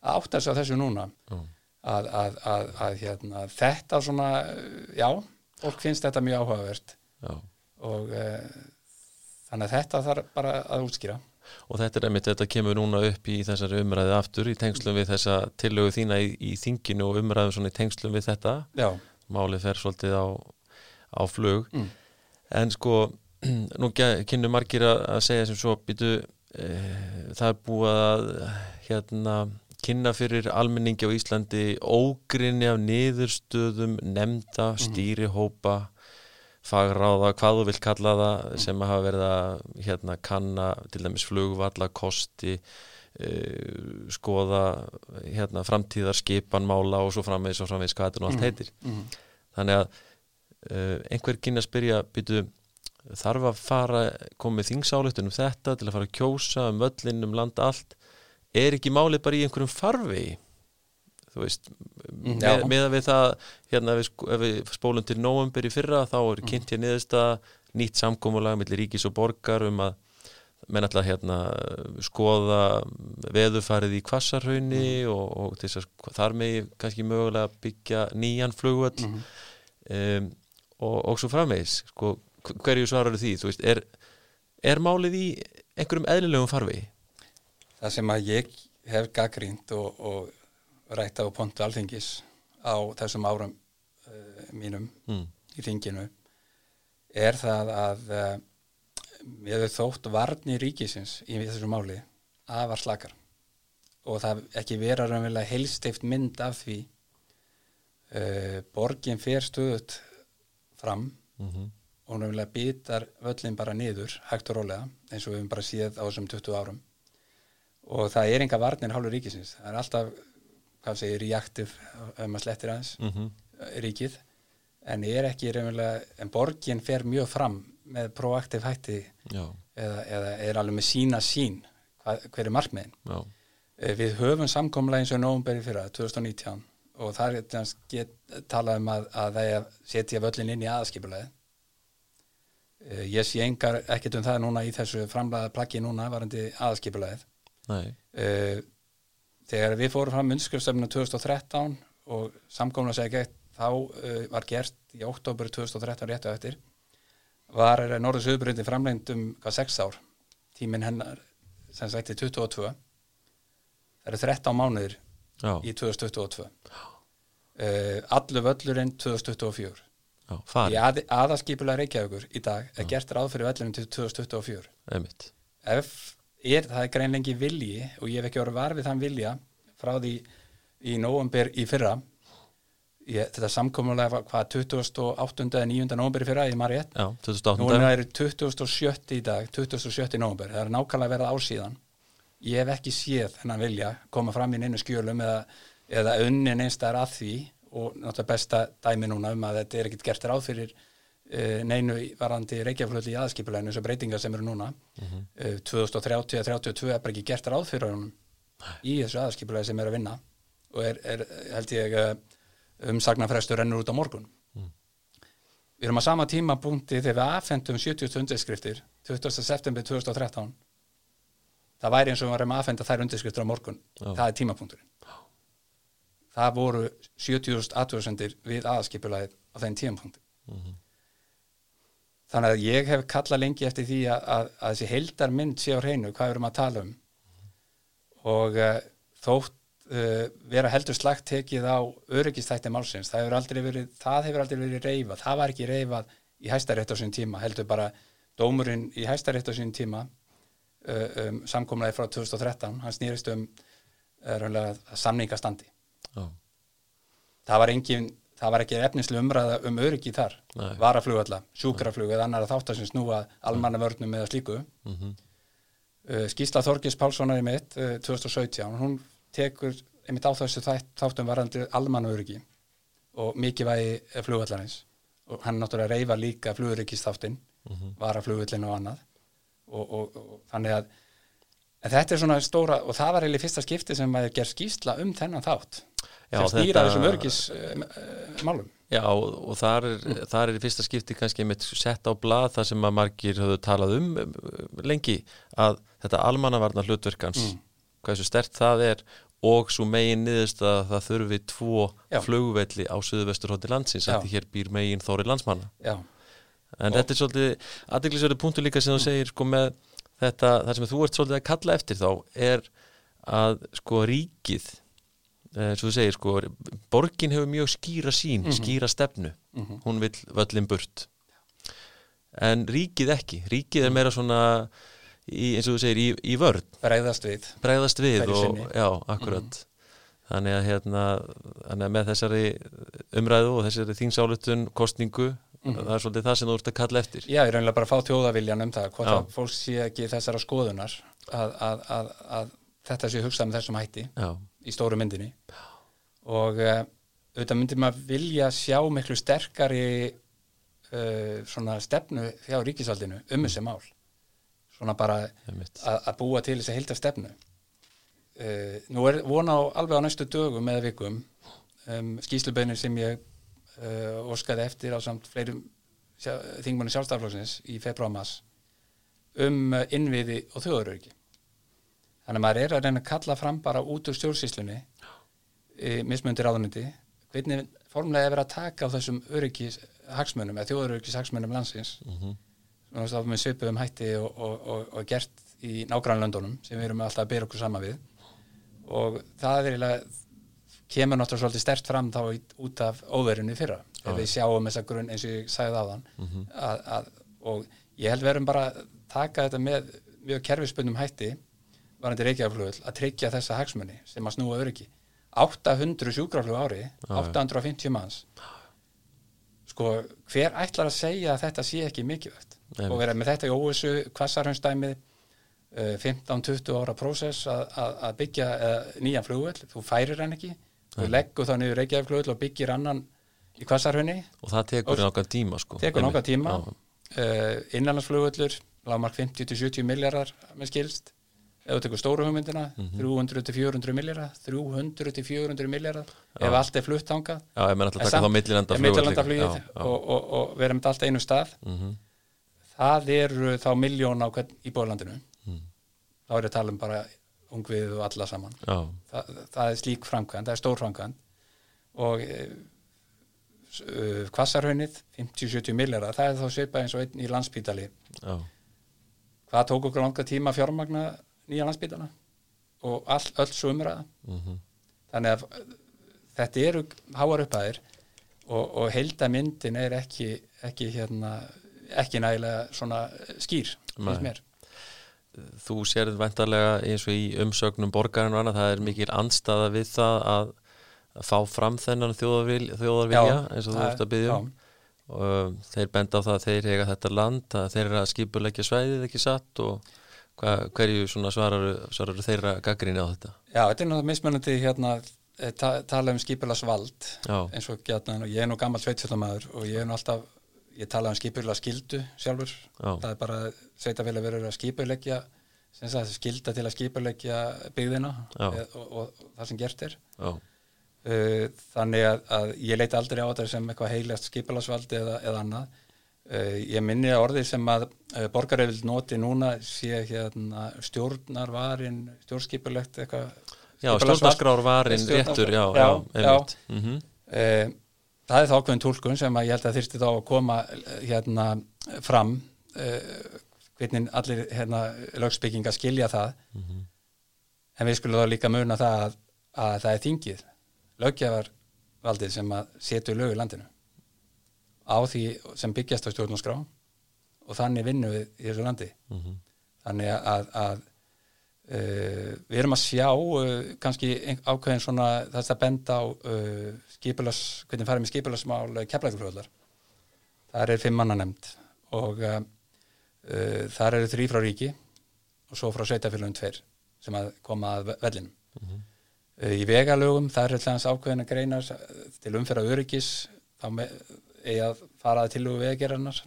að átta sig á þessu núna. Já. að, að, að, að hérna, þetta svona, já, fólk finnst þetta mjög áhugavert. Já, og e, þannig að þetta þarf bara að útskýra. og þetta er einmitt, þetta kemur núna upp í þessari umræðu aftur í tengslum við þessa tillögu þína í, í þinginu og umræðu svona í tengslum við þetta. Já, málið fer svolítið á, á flug Mm. en sko *clears throat* nú kynnu margir að, segja sem svo býtu e, það er búið að hérna kynna fyrir almenningi á Íslandi ógrinni af niðurstöðum nefnda, stýrihópa fagráða, hvað þú vilt kalla það sem hafa verið að hérna, kanna til dæmis flugvalla kosti skoða hérna, framtíðar skipanmála og svo framvegis og framvegis hvað þetta nú allt heitir. mm. þannig að uh, einhver kynna að spyrja býtu, þarf að fara komið þingsáleiktun um þetta til að fara að kjósa um völlin um landa allt? Er ekki málið bara í einhverjum farvegi? Þú veist Mm, með, með að við það hérna við, ef við spólum til nóvember í fyrra þá er kynnt hér niðursta nýtt samkómulag millir ríkis og borgar um að menn að hérna skoða veðufarið í kvassarhaunni og, og til þess að þar megi kannski mögulega byggja nýjan flugvöll Mhm. um, og, og svo framvegis sko, hv- hverju svarar því þú veist, er, er málið í einhverjum eðlilegum farvegi Það sem að ég hef gaggrínt og, og rætt á pontu alþingis á þessum árum uh, mínum mm. í þinginu er það að uh, við höfum þótt varni ríkisins í þessu máli afar slakar. Og það ekki vera raunverulega heilstift mynd af því uh, borgin fer stöðut fram Mm og raunverulega bitar völlin bara niður hægt og rólega eins og við höfum bara séð á þessum 20 árum. Og það er enga varnir hálfur ríkisins. Það er alltaf, hvað segir, reaktiv ef maður slettir aðeins mm ríkið. En er ekki raunverulega, en borgin fer mjög fram með proaktiv hætti eða, eða er alveg með sína sín hvað, hver er markmiðin? Já, Eh, við höfum samkomlega eins og nógumberi fyrra 2019 og að get, talað um að, að það að setja völlin inn í aðskipulega ég sé engar ekkert um það núna í þessu framlega plaggi núna varandi aðskipulegið nei, uh, þegar við fórum fram undskrifstöfnum 2013 og samkomlega segja gett þá var gert í oktober 2013 réttu eftir var Norður Suðubröndi framlegnd um hvað 6 ár. Tíminn hennar sem sagt í 22 það eru 13 mánuðir já, í 2022 uh, allu völlurinn 2024 já, í að, aðaskipulega Reykjavíkur í dag er gert ráð fyrir völlurinn til 2024 einmitt, ef er, það er greinlengi vilji og ég hef ekki orðið var við þann vilja frá því í nóvember í fyrra ég, þetta samkomulega var hvað 28. eða 9. nóvember í fyrra ég maður rétt, 2008 núna er 27. í dag 27. nóvember, það er nákvæmlega verið ársíðan ég hef ekki séð þennan vilja koma fram í neinu skjölum eða, eða unnin einstæðar að því og náttúrulega besta dæmi núna um að þetta er ekkit gert ráð fyrir uh, neinu varandi reykjaflöld í aðskipuleginu eins og breytingar sem eru núna Mhm. uh, 2030-32 er bara ekki gert ráð fyrir honum í þessu aðskipulegi sem er að vinna og er, er held ég uh, umsagnarfrestur rennur út á morgun. Við erum á sama tímapunkti þegar við afhendum 70 undirskriftir 20. september 2013 það væri eins og við varum að afhenda þær undirskriftir á morgun. Já. það er tímapunkturinn. Það voru 70.000 aðtöðsendir við aðskipulagið á þeim tímapunkti. Þannig að ég hef kallað lengi eftir því að, að, að þessi heildar mynd sé á hreinu hvað við erum að tala um. Og uh, þótt uh, vera heldur slagt tekið á öryggistætti málsins, það hefur aldrei verið það hefur aldrei verið reifað, það var ekki reifað í hæstarétt á sín tíma, heldur bara dómurinn í hæstarétt á sín tíma uh, um, samkomlaði frá 2013, hann snýrist um uh, samningastandi já, það var engin það var ekki efnislega umræða um öryggi þar. Nei. varaflugalla, sjúkraflug eða annara þáttar sem snúa almanna vörnum eða slíku. Mhm, uh, Skísla Þorgis Pálssonar í mitt uh, 2017, hún tekur einmitt á þessu þætt, þáttum varandi öryggi og mikilvægi flugvallarins. Og hann náttúrulega reyfa líka fluguryggisþáttin mhm, varaflugvallin og annað. Og, og, og þannig að þetta er svona stóra og það var eiginlega fyrsta skipti sem maður ger skýsla um þennan þátt Já, sem stýra þetta- þessum öryggismálum Já, og þar er, þar er í fyrsta skipti kannski einmitt sett á blað það sem að margir höfðu talað um um, lengi að þetta almannavarnar hlutverkans Mm. Hversu stert það er og svo megin niðurst að það þurfi tvo Já. flugvelli á suðvesturhótti landsins að því hér býr megin þóri landsmanna. Já, en Og- þetta er svolítið aðdeglisverði punktu líka sem þú segir sko með þetta, það sem þú ert svolítið að kalla eftir þá er að sko ríkið eh, svo þú segir sko, borgin hefur mjög skýra sín, skýra stefnu. Mhm. hún vill völlin burt. En ríkið ekki. Ríkið er meira svona í, eins og þú segir, í, í vörn. Bregðast við. Bregðast við og, já, akkurat. Þannig að hérna þannig að með þessari umræðu og þessari þingsáletun kostningu það er svolítið það sem þú ert að kalla eftir. Já, ég reynilega bara að fá þjóðaviljan um það hvort Já. að fólk sé ekki þessara skoðunar að, að, að, að þetta sé hugsað með þessum hætti já, í stóru myndinni. Og uh, auðvitað myndir maður vilja sjá miklu sterkari uh, svona stefnu hjá ríkisaldinu um þessi mál svona bara að, að búa til þessi heilda stefnu uh, nú er vona á alveg á næstu dögum eða vikum um, skýslubeinir sem ég uh, óskaði eftir á samt fleirum sjá, þingmanni sjálfstaflóksins í februar-mass um uh, innviði og þjóðuröryggi þannig að maður er að reyna að kalla fram bara út úr stjórnsýslunni e, mismundir ráðuneyti hvernig formlega er verið að taka á þessum öryggis hagsmunum eða þjóðuryggis hagsmunum landsins Mhm. svona þá með svipuðum hætti og, og, og, og gert í nágrannlöndunum sem við erum alltaf að byrja okkur sama við. Og það er eiginlega kemur náttúrulega svolítið stert fram þá út af óverunni fyrra. Ef við sjáum þessa grunn eins og ég sagði áðan að, að, og ég held við erum bara að taka þetta með mjög kerfisbundum hætti varandi reykjaflugul að tryggja þessa hagsmunni sem að snúa öryggi. 800 sjúkraflug ári 850 manns. Sko hver ætlar að segja að þetta sé ekki mikilvægt og vera með þetta í óvissu kvassarhönstæmið uh, 15-20 ára prósess að- byggja uh, nýjan flugvöll, þú færir hann ekki. Þú leggur þá niður Reykjavík flugvöll og byggir annan í kvassarhunni og það tekur nákvæm tíma sko. tekur nokkað tíma. Uh, innanlandsflugvöllur lágmark 50-70 miljardar með skilst. Ef þú tekur stóru hugmyndina Mhm. 300-400 miljardar 300-400 miljardar ef allt er flutt þangað. Já, ég menn alltaf taka þá millilanda millilandaflugið og, og, og við erum alltaf einu stað. Mhm. Það eru þá miljón á hvern íbúðlandinu Mm. þá er ég að tala um bara ungvið og alla saman. Þa, það er slík framkvæmd, það er stór framkvæmd. Og uh, kvassarhaunnið 50-70 miljardar, það er þá svipað eins og einn í landspítali. Já, hvað tók okkur langa tíma fjármagna nýja landspítala? Og all, öll sumraða mhm, þannig að uh, þetta eru háar upphæðir og, og heildamyndin er ekki, ekki hérna ekki nægilega svona skýr finnst mér. Þú sérð væntarlega eins og í umsögnum borgarinn og annað, það er mikil andstaða við það að, fá fram þennan þjóðarvilja, þjóðarvilja eins og þú ert að byggja um. já. og um, þeir benda á það að þeir eiga þetta land að þeir eru að skipuleggja svæðið ekki satt og hva, hverju svararu þeirra gaggrinni á þetta? Já, þetta er náttúrulega mismunandi hérna eh, ta tala um skipulasvald Já, eins og gætnan og ég er nú gammal sveitfjöldamaður og ég er nú alltaf, ég tala um skipulaskildu sjálfur, já, það er bara sveitafélag verður að sagt, skilda til að skipuleggja byggðina Já. e, og, og, það sem gert er. Já, Uh, þannig að, að ég leita aldrei á þetta sem eitthvað heilast skipulasvaldi eða, eða annað. Uh, ég minni að orðið sem að uh, borgarrefild noti núna sé hérna stjórnarvarin stjórnskipulegt eitthvað já skipulagsvald. stjórnarskrár varinn Stjórnarskrár- réttur, já, já, já, einmitt. mhm, uh, það er þá ákveðin túlkun sem að ég held að þyrfti þá að koma eh, hérna fram uh, hvernig allir hérna lögsbygginga skilja það. Mhm, en við skulum þá líka muna það að, að það er þingið löggjafarvaldið sem að setur lög í landinu. Á því sem byggjast á stjórnarskrá og þannig vinnum við í þessu landi. Mhm, þannig að, að uh, við erum að sjá uh, kannski ákveðin svona þess að benda á uh, skipulas, hvernig farið með skipulasmál keflækufljóðlar þar er fimm manna nefnd og þar eru þrý frá ríki og svo frá sveitafélagum tveir sem að koma að ve- vellinum. Mhm, Uh, í vegalögum það er alltaf ákveðin að greina til umferða öryggis þá eigi að fara að tilugu vegagerarnar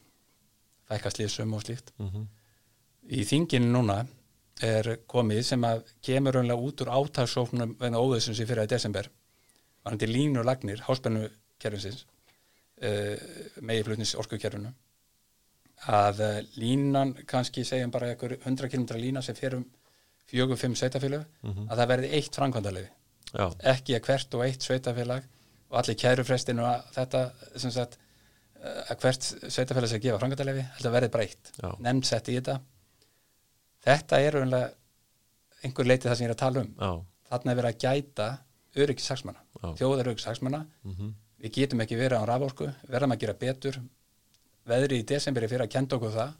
fækka slísum og slíkt. Mhm, í þinginu núna er komið sem að kemur raunlega út úr átagsóknum vegna óðursins í fyrir að desember var hann til línu lagnir háspennu kerfinsins uh, megiflutnis orkukerfinu. Að uh, línan kannski segjum bara einhver 100 km lína sem fer um fjögur, fimm sveitafélög Mhm. að það verði eitt framkvæmdalegi ekki að hvert og eitt sveitafélag og allir kærufrestinu að þetta sem sagt eh, að hvert sveitafélag sem gefa framkvæmdalegi þetta verði bara eitt, Já. nefnd sett í þetta þetta er raunlega einhver leiti það sem ég er að tala um. Já, þarna er verið að gæta öryggis saksmanna, þjóðar öryggis saksmanna mhm, við getum ekki verið á raforku verðum að gera betur. Veðri í desemberi fyrir að kenda okkur það.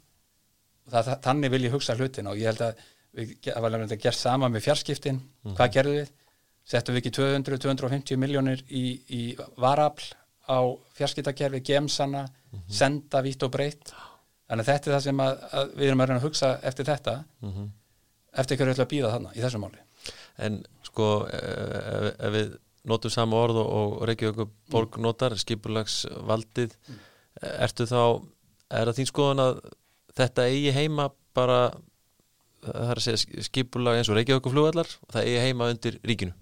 Og það, þannig vil ég hugsa hlutin og ég held að við, það var að gera sama með fjarskiptin. Hvað gerðum við? Settum við ekki 200-250 miljónir í, í varafl á fjarskiptakerfi, gemsana senda vitt og breytt þannig að þetta er það sem að, að við erum að reyna að hugsa eftir þetta mhm. eftir hverju ætla að býða þarna í þessu máli. En sko, ef, ef við notum sama orð og, og Reykjavík borg notar, skipulagsvaldið, ertu þá, er það þín skoðan að þetta eigi heima bara, það er að segja skipulag eins og Reykjavík flugvallar, það eigi heima undir ríkinu?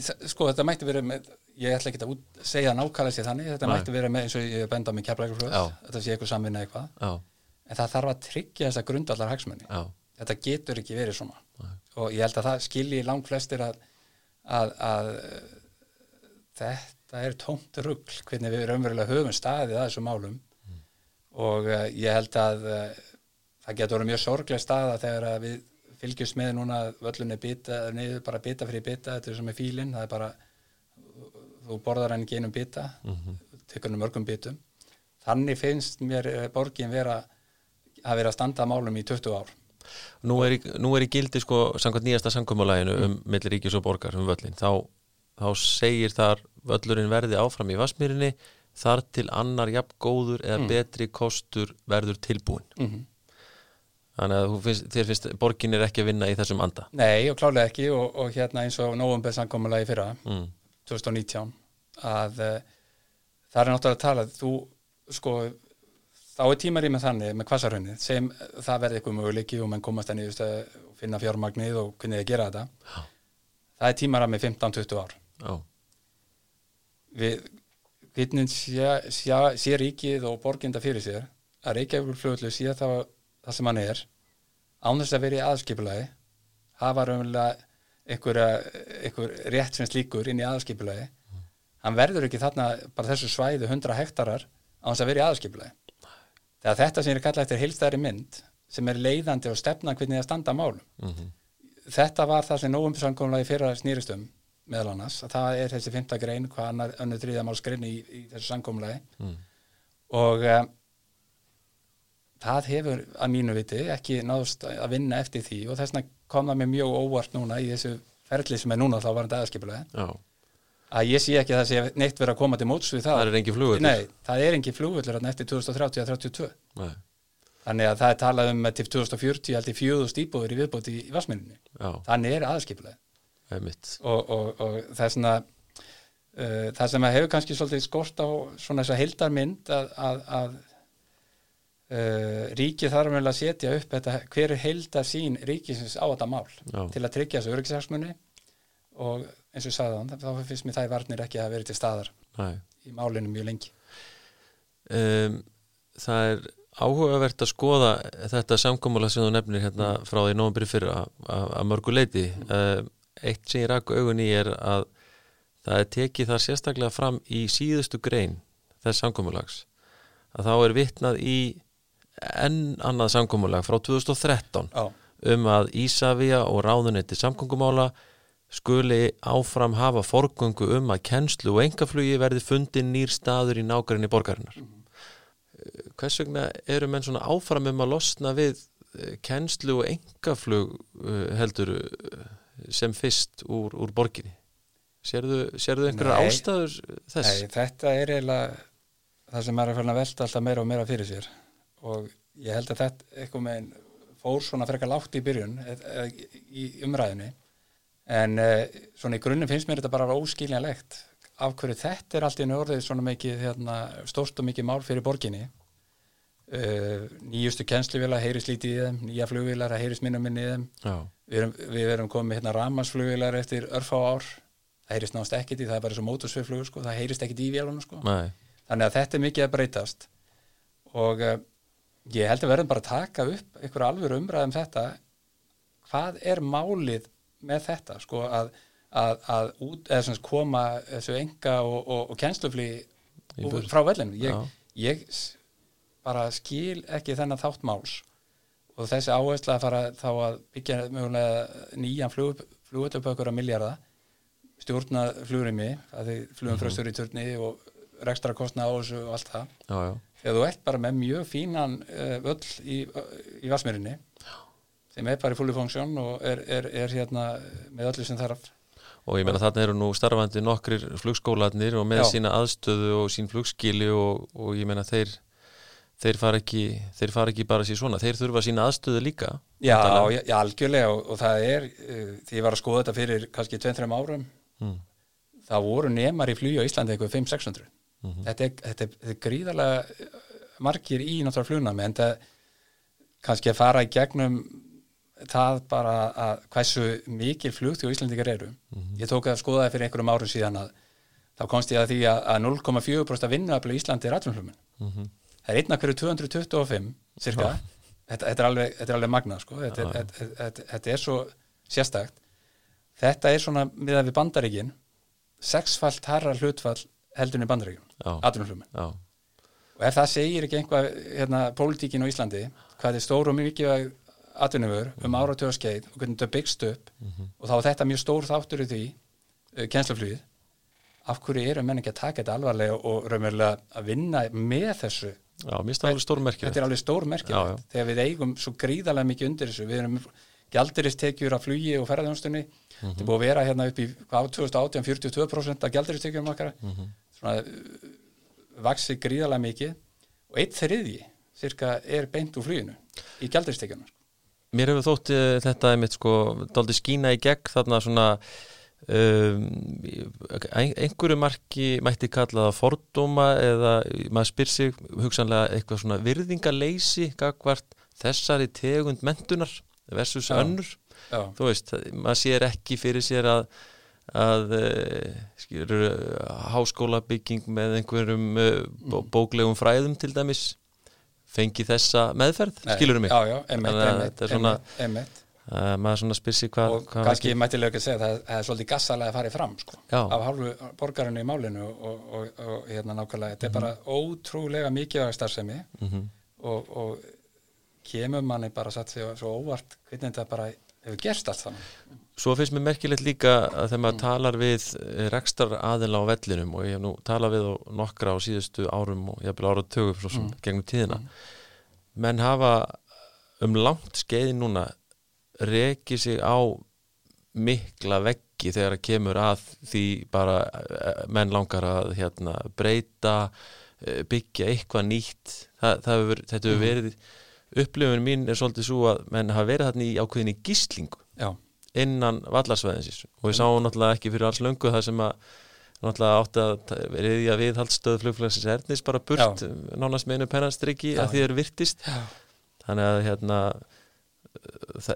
sko þetta mætti verið með ég ætla ekki að út, segja nákvæmlega sér þannig þetta Nei. mætti verið með eins og ég benda með keflækurflöð Já. þetta sé eitthvað samvinna eitthvað. Já, en það þarf að tryggja þessa grundallar hagsmenni já, þetta getur ekki verið svona. Nei. og ég held að það skilji langt flestir að, að, að þetta er tómt rugl hvernig við raunverulega höfum staðið að þessum málum. Og uh, ég held að uh, það getur verið mjög sorgleg staða þegar við fylgjumst með núna völlunni bita, niður bara bita fyrir bita, þetta er sem er fílinn, það er bara þú borðar hann ekki einum bita mhm, tekur hann mörgum bitum. Þannig finnst mér eh, borgin vera að vera að standa að málum í 20 ár. Nú er, í- nú er í gildi sko samkvæmt nýjasta samkomulæginu um milli ríkis og borgar um völlin þá, þá segir þar völlurinn verði áfram í Vassmýrinni þar til annar jafn góður eða betri kostur verður tilbúin mm Þannig að finnst, þér finnst borgin er ekki að vinna í þessum anda? Nei, og klálega ekki og, og hérna eins og nóvumbeð samkomulagi fyrra mm. 2019 að uh, það er náttúrulega að tala þú, sko, þá er tímarið með þannig með kvassarhönni sem það verði eitthvað möguleiki og mann komast að niðurst að finna fjármagnið og hvernig þið gera þetta. Já. það er tímarað með 15-20 ár. Já, við hvernig sé, ríkið og borginda fyrir sér að Reykjavík flugullu sé það, það sem hann er án þess að vera í aðskipulagi hafa einhver, einhver rétt sem slíkur inn í aðskipulagi hann verður ekki þarna bara þessu svæðu 100 hektarar án þess að vera í aðskipulagi þegar þetta sem er kallað eftir heilstæðri mynd sem er leiðandi og stefna hvernig það standa málum. Mm þetta var það sem nógumsankomlega fyrra snýristum meðal annars, að það er þessi fymta grein hvað annar önnur þriða málskrein í, í þessu sankomlega Mm. og um, það hefur að mínu viti ekki náðust að vinna eftir því og þess vegna kom það mér mjög óvart núna í þessu ferli sem er núna þá var þetta aðskipulega já, að ég sé ekki að það sé neitt verið að koma til móts við það, það er engin flugur Nei, það er engin flugvöllur þarna eftir 2030-32 Nei. þannig að það er talað um að til 2040 held í fjöðust íbúður í viðbóti í Vassminni Já, þannig er aðskipulega það er mitt og, og, og það er svona uh, það sem að hefur kannski svolítið skort á svona þessa heildarmynd að, að, að uh, ríkið þarf vel að setja upp þetta, hver er heildar sín ríkisins á þetta mál Já. til að tryggja þessu öryggishagsmunni og eins og ég sagði þann, þá finnst mér það í varnir ekki að vera til staðar Nei. í málinu mjög lengi. Um, Það er áhugavert að skoða þetta samkomulega sem þú nefnir hérna frá því nómabri fyrir að mörgu leiti um, Eitt sem ég rak augun í er að það er tekið það sérstaklega fram í síðustu grein þess samkomulags. Að þá er vitnað í enn annað samkomulag frá 2013 Já, um að Ísafía og ráðunetti samgöngumála skuli áfram hafa forgöngu um að kennslu og engaflugi verði fundin nýr staður í nágrinni borgarinnar. Eh, Hvers vegna eru menn svona áfram um að losna við eh, kennslu og engaflug heldur eh, sem fyrst úr, úr borginni? Sérðu einhverjar ástæður þess? Nei, þetta er eiginlega það sem er fyrir að velta alltaf meira og meira fyrir sér og ég held að þetta eitthvað með fór svona frekar látt í byrjun e- e- í umræðinni en uh, svona í grunnum finnst mér þetta bara óskiljanlegt af hverju þetta er allt í einu orðið svona mikið hérna, stórt og mikið mál fyrir borginni. Uh, nýjustu kennsluvila heyrist lítið í þeim, nýja flugvilar heyrist minna minni í þeim. Við erum, við erum komið hérna ramarsflugvilar eftir örfá ár. Það heyrist náðast ekkit í, það er bara svo mótorsveiflugur sko, það heyrist ekkit í vélunum sko. Nei, þannig að þetta er mikið að breytast. Og uh, ég held að verðum bara að taka upp einhverja alvöru umræðum þetta. Hvað er málið með þetta sko að, að, að út, svona koma þessu enga og, og, og kennslufli frá vellinu ég, ég bara skil ekki þennan þátt máls og þessi áhersla að fara þá að byggja mögulega nýjan flug, flugöldupökur að milljarða stjórna flugurimi að því flugum frá stjóri í turni og rekstra kostna á þessu og allt það. Já, já, þegar þú ert bara með mjög fínan uh, völl í, í Vassmyrinni sem er bara í fulli funksjón og er, er, er hérna með öllu sem þarf og ég meina þarna eru nú starfandi nokkrir flugskólanir og með Já. sína aðstöðu og sín flugskili og, og ég meina þeir þeir fara ekki, þeir fara ekki bara sér svona þeir þurfa sína aðstöðu líka Já, já, já algjörlega og, og það er uh, því ég var að skoða þetta fyrir kannski 2-3 árum mm. það voru nemar í flugi á Íslandi eitthvað 5-600 Mhm. þetta, er, þetta, er, þetta er gríðarlega margir í náttúrulega flugnami en það kannski að fara í gegnum það bara að hversu mikil flugti á Íslandingar eru ég tók að skoða það fyrir einhverjum árum síðan að þá komst ég að því að, að 0,4% af vinnuafli í Íslandi er atvinnflugmenn Mhm. það er einn af hverju 225 cirka, þetta, þetta, er alveg, þetta er alveg magnað sko. þetta, Já, já. þetta, þetta, þetta er svo sérstakt þetta er svona miðað við bandaríkin sexfalt harra hlutfall heldurinn í bandaríkin, Já. atvinnflugmenn já, og ef það segir ekki einhvað hérna, pólitíkin á Íslandi, hvað er stór og mikið atvinnufur um áratöða skeið og hvernig þetta byggst upp. Og þá er þetta mjög stór þáttur í því uh, kennsluflugið. Af hverju eru menn ekki að taka þetta alvarlega og raunverulega að vinna með þessu? Já, mér finnst það alveg stórmerkilegt þetta er alveg stór Já, já. merkilegt þegar við eigum svo gríðarlega mikið undir þessu. Við erum gjaldiristekjur af flugi og ferðarþjónstunni Mhm. þetta er búið að vera hérna upp í hvað, 2018 42% af gjaldiristekjum okkar. Mhm. svona uh, vaksið gríðarlega mikið. Og eitt þriðji cirka er beint úr fluginu í gjaldiristekjunum mér hefur þótt uh, þetta einmitt sko, daldi skína í gegn þarna svona um, ein, einhverju marki mætti kalla það fordóma eða maður spyr sig hugsanlega eitthvað svona virðingaleysi gagvart þessari tegund mentunar versus Já. önnur Já, þú veist, maður sér ekki fyrir sér að að skilur háskóla bygging með einhverjum bó, bóklegum fræðum til dæmis fengi þessa meðferð, skilur mig? Já, já, er svona- einmitt, einmitt. uh, maður svona spyr sig hvað og hva kannski mættilega ekki að segja það, er svolítið gassalega að fara fram sko, af hálfu borgarinu í málinu og, og, og hérna nákvæmlega. Þetta er bara ótrúlega mikið starfsemi Mhm. og, og kemur manni bara satt sig svo óvart hvernig þetta bara hefur gerst allt þannig Svo finnst mér merkilegt líka að þegar maður talar við rekstar aðila á vellinum og ég hef nú talað við nokkra á síðustu árum og ég hef ára tögum svo sem gegnum tíðina. Menn hafa um langt skeiði núna reki sig á mikla veggi þegar að kemur að því bara eh, menn langar að hérna, breyta eh, byggja eitthvað nýtt. Það, það hefur, þetta hefur verið upplifun mín er svolítið svo að menn hafa verið þarna í ákveðinni gíslingu. Já, innan vallarsvæðinsins og við sáum náttúrulega ekki fyrir alls löngu það sem að náttúrulega átti að reyðja viðhaldstöð flugflagsins ernis bara burt nánast með einu pennastriki Já. að því er virtist. Já, þannig að hérna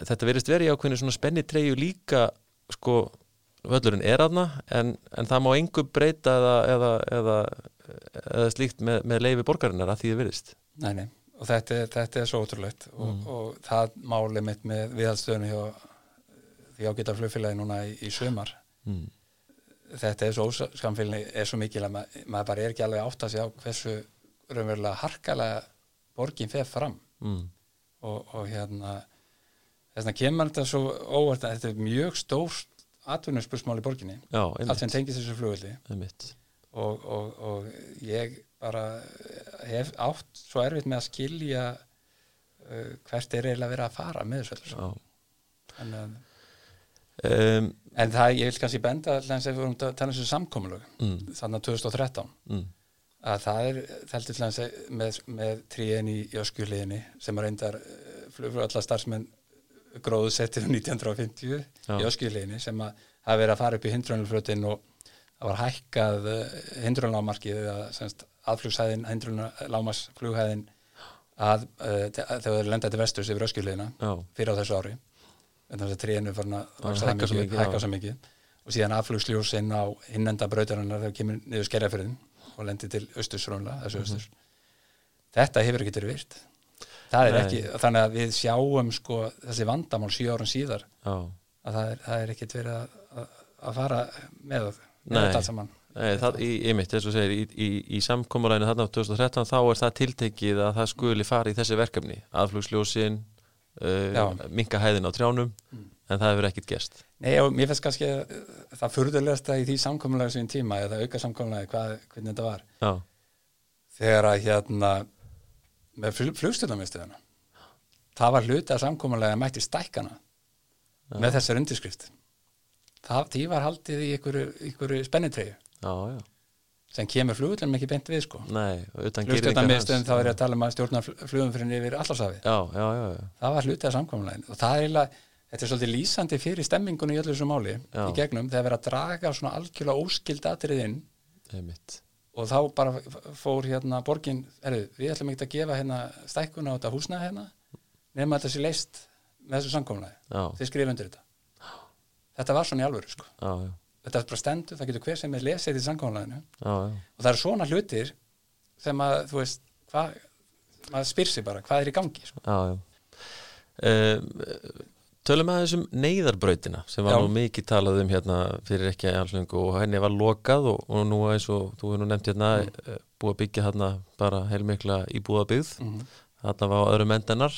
þetta verist verið í ákveðinu svona spenni treyju líka sko völlurinn er aðna en, en það má engu breyta eða, eða, eða, eða slíkt með, með leifi borgarinnar að því það virðist. Nei, nei. Og þetta, þetta er svo ótrúlegt. Og, og það máli mitt með viðhaldstöðinu hjá því ágæta flugfélagi núna í, í sumar mm. þetta er svo óskamfélni er svo mikil að ma maður bara er ekki alveg átt að segja hversu raunverulega harkalega borgin fer fram Mm. og, og hérna þess vegna kemur þetta svo óvart að þetta er mjög stórt atvinnuspursmál í borginni Já, allt sem tengist þessu flugvelli einmitt. og, og, og ég bara hef átt svo erfitt með að skilja uh, hvert er eiginlega verið að fara með þessu öllu Já. Um, en það ég vil kannski benda allans ef við vorum að tala um þessu samkomulög mm, þannig að 2013 mm, að það er þeldur til hans með, með tríin í Jöskjuliðinni sem er reyndar flugflugalla starfsmenn gróðu settið 1950 Já. í Jöskjuliðinni sem að hafa verið að fara upp í hindrunarflötin og það var hækkað hindrunarlámarkið eða semst aðflugsæðin hindrunarlámarsflughæðin að, uh, þegar þeir lenda til vesturs yfir Jöskjuliðina já, fyrir á þessu ári en þannig að tríinu er farin að hækka svo mikið, hækka svo mikið. Og síðan afflugsljósinn á innenda brautarinnar þegar kemur niður skerjafyrðin og lendir til þessu Mhm. austus þetta hefur ekki verið virt. Það er Nei. ekki, þannig að við sjáum sko þessi vandamál sjö árum síðar já. að það er, það er ekkit verið að, að, fara með, þetta allt saman. Nei, það, í, í mitt, þess að segir, í, í, í samkomulæðinu þarna á 2013 þá er það tiltekið að það skuli fara í þessi verkefni, aðflugsljósin. Uh, minka hæðin á trjánum en það hefur ekkit gerst. Nei, og mér finnst kannski að það furðulegasta í því samkomulega sem tíma eða auka samkomulega, hvað, hvernig þetta var. Já, þegar að hérna með flugstjórnarmiðstöðuna það var hluti að samkomulega mætti stækkana með þessar undirskrift. Það, því var haldið í einhverju, einhverju spennitreyju. Já, já, sem kemur flugullum ekki beint við sko. Hans. þá er ég að tala um að stjórna flugum fyrir yfir allarsafið Já, já, já, já, það var hluti af samkomulegin og það er eiginlega þetta er svolítið lýsandi fyrir stemmingunni í öllu þessu máli Já. í gegnum þegar verið að draga svona algjörlega óskild atrið inn. Og þá bara fór hérna borgin, erðu, við ætlum ekki að gefa hérna stækkuna á þetta húsna hérna nema þetta sé leist með þessu samkomulagi. Já, þið skrifa undir þetta. Þetta var svona í alvöru sko. Já, já, þetta er bara stendur, það getur hver sem er lesið í já. og það eru svona hlutir sem að, þú veist, hvað maður spyr sig bara, hvað er í gangi sko. Já, já. Um, tölum að þessum neyðarbrautina sem var Já. nú mikið talað um hérna fyrir ekki allengu og henni var lokað og, og nú eins og þú hefur nú nefnt hérna mm. búið að byggja hérna bara heilmikla íbúðabyggð mm þarna var öðrum endanar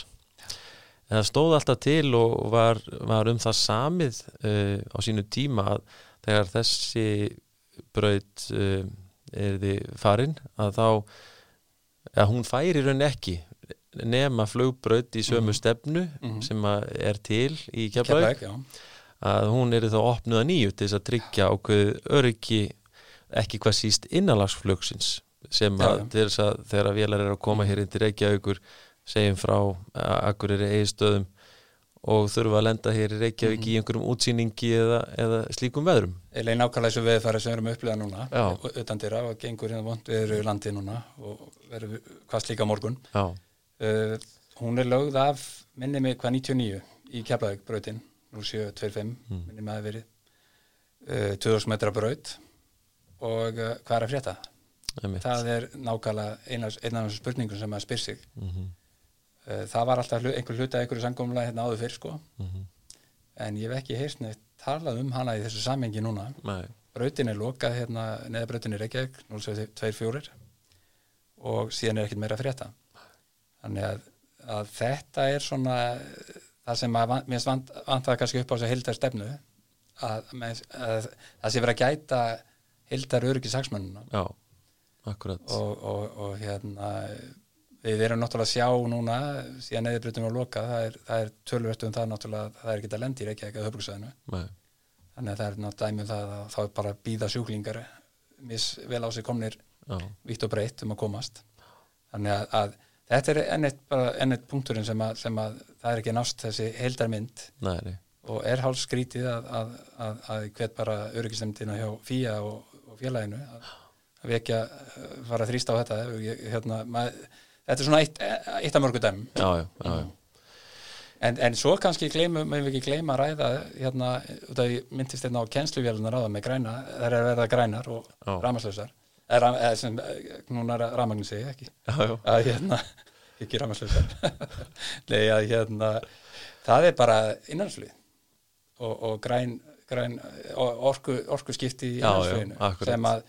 en það stóð alltaf til og var, var um það samið uh, á sínu tíma að þegar þessi braut uh, er þið farin að þá að hún færi raun ekki nema flugbraut í sömu stefnu Mhm. sem að er til í Keflavík. Að hún er þá opnuð að nýju til þess að tryggja ákveð öryggi ekki hvað síst innanlagsflugsins sem að þegar vélar er að koma hér inn til Reykjavíkur segjum frá Akureyri eigistöðum og þurfa að lenda hér í Reykjavík í einhverjum útsýningi eða, eða slíkum veðrum. Eða nákvæmlega þessu veðfæri sem við erum að upplifa núna Já. utan dyrra og gengur hérna vond við erum í landi núna og verður hvað slíka morgun. Uh, Hún er lögð af minni mig hvað 99 í Keflavík brautin 0725 Mm. minni mig að verið. Uh, 2000 metra braut. Og uh, hvað er að frétta? einmitt. Það er nákvæmlega eina, af þessum spurningum sem maður spyr sig. Mhm, uh, Það var alltaf einhver hluta einhverju sangumlega hérna áður fyrr sko. Mhm. en ég hef ekki heyrst neitt talað um hana í þessu samhengi núna. Nei, brautin er lokað hérna neðabrautin í Reykjavík 024 og síðan er ekkert meira að frétta. Þannig að, að þetta er svona eh, það sem að mér vant, vantaði kannski upp á þess að hildar stefnu að, með, að það sé verið að gæta hildar öryggi saksmönnuna og, og, og hérna við erum náttúrulega að sjá núna síðan neðabrautin var lokað það er, það er tölvert um það náttúrulega að það er ekki að lendi í Reykjavík að höfbruksæðinu Nei, Þannig að það er náttúrulega dæmi um það að þá er bara að býða sjúklingar mis vel á sig komnir já, vítt og breytt um að komast. Þannig að, að þetta er ennitt, bara ennitt punkturinn sem að, sem að það er ekki nást þessi nei og er háls skrítið að, að, að, að hvet bara öryggistemdina hjá FÍA og, og félaginu að, ekki uh, fara að þrýsta á þetta. Hérna, mað, þetta er svona eitt, eitt af mörgu dæmum. Já, já, já. En, en svo kannski gleymum, við ekki gleyma að ræða hérna, myndist hérna á kennsluvélunar ráða með græna, þær er að verða grænar og Já. ramaslausar eða, sem, núna ramagnin segi ekki að hérna, ekki ramaslausar *laughs* nei að hérna það er bara innanslið og, og græn, græn orku, orku skipti í innanslöginu sem að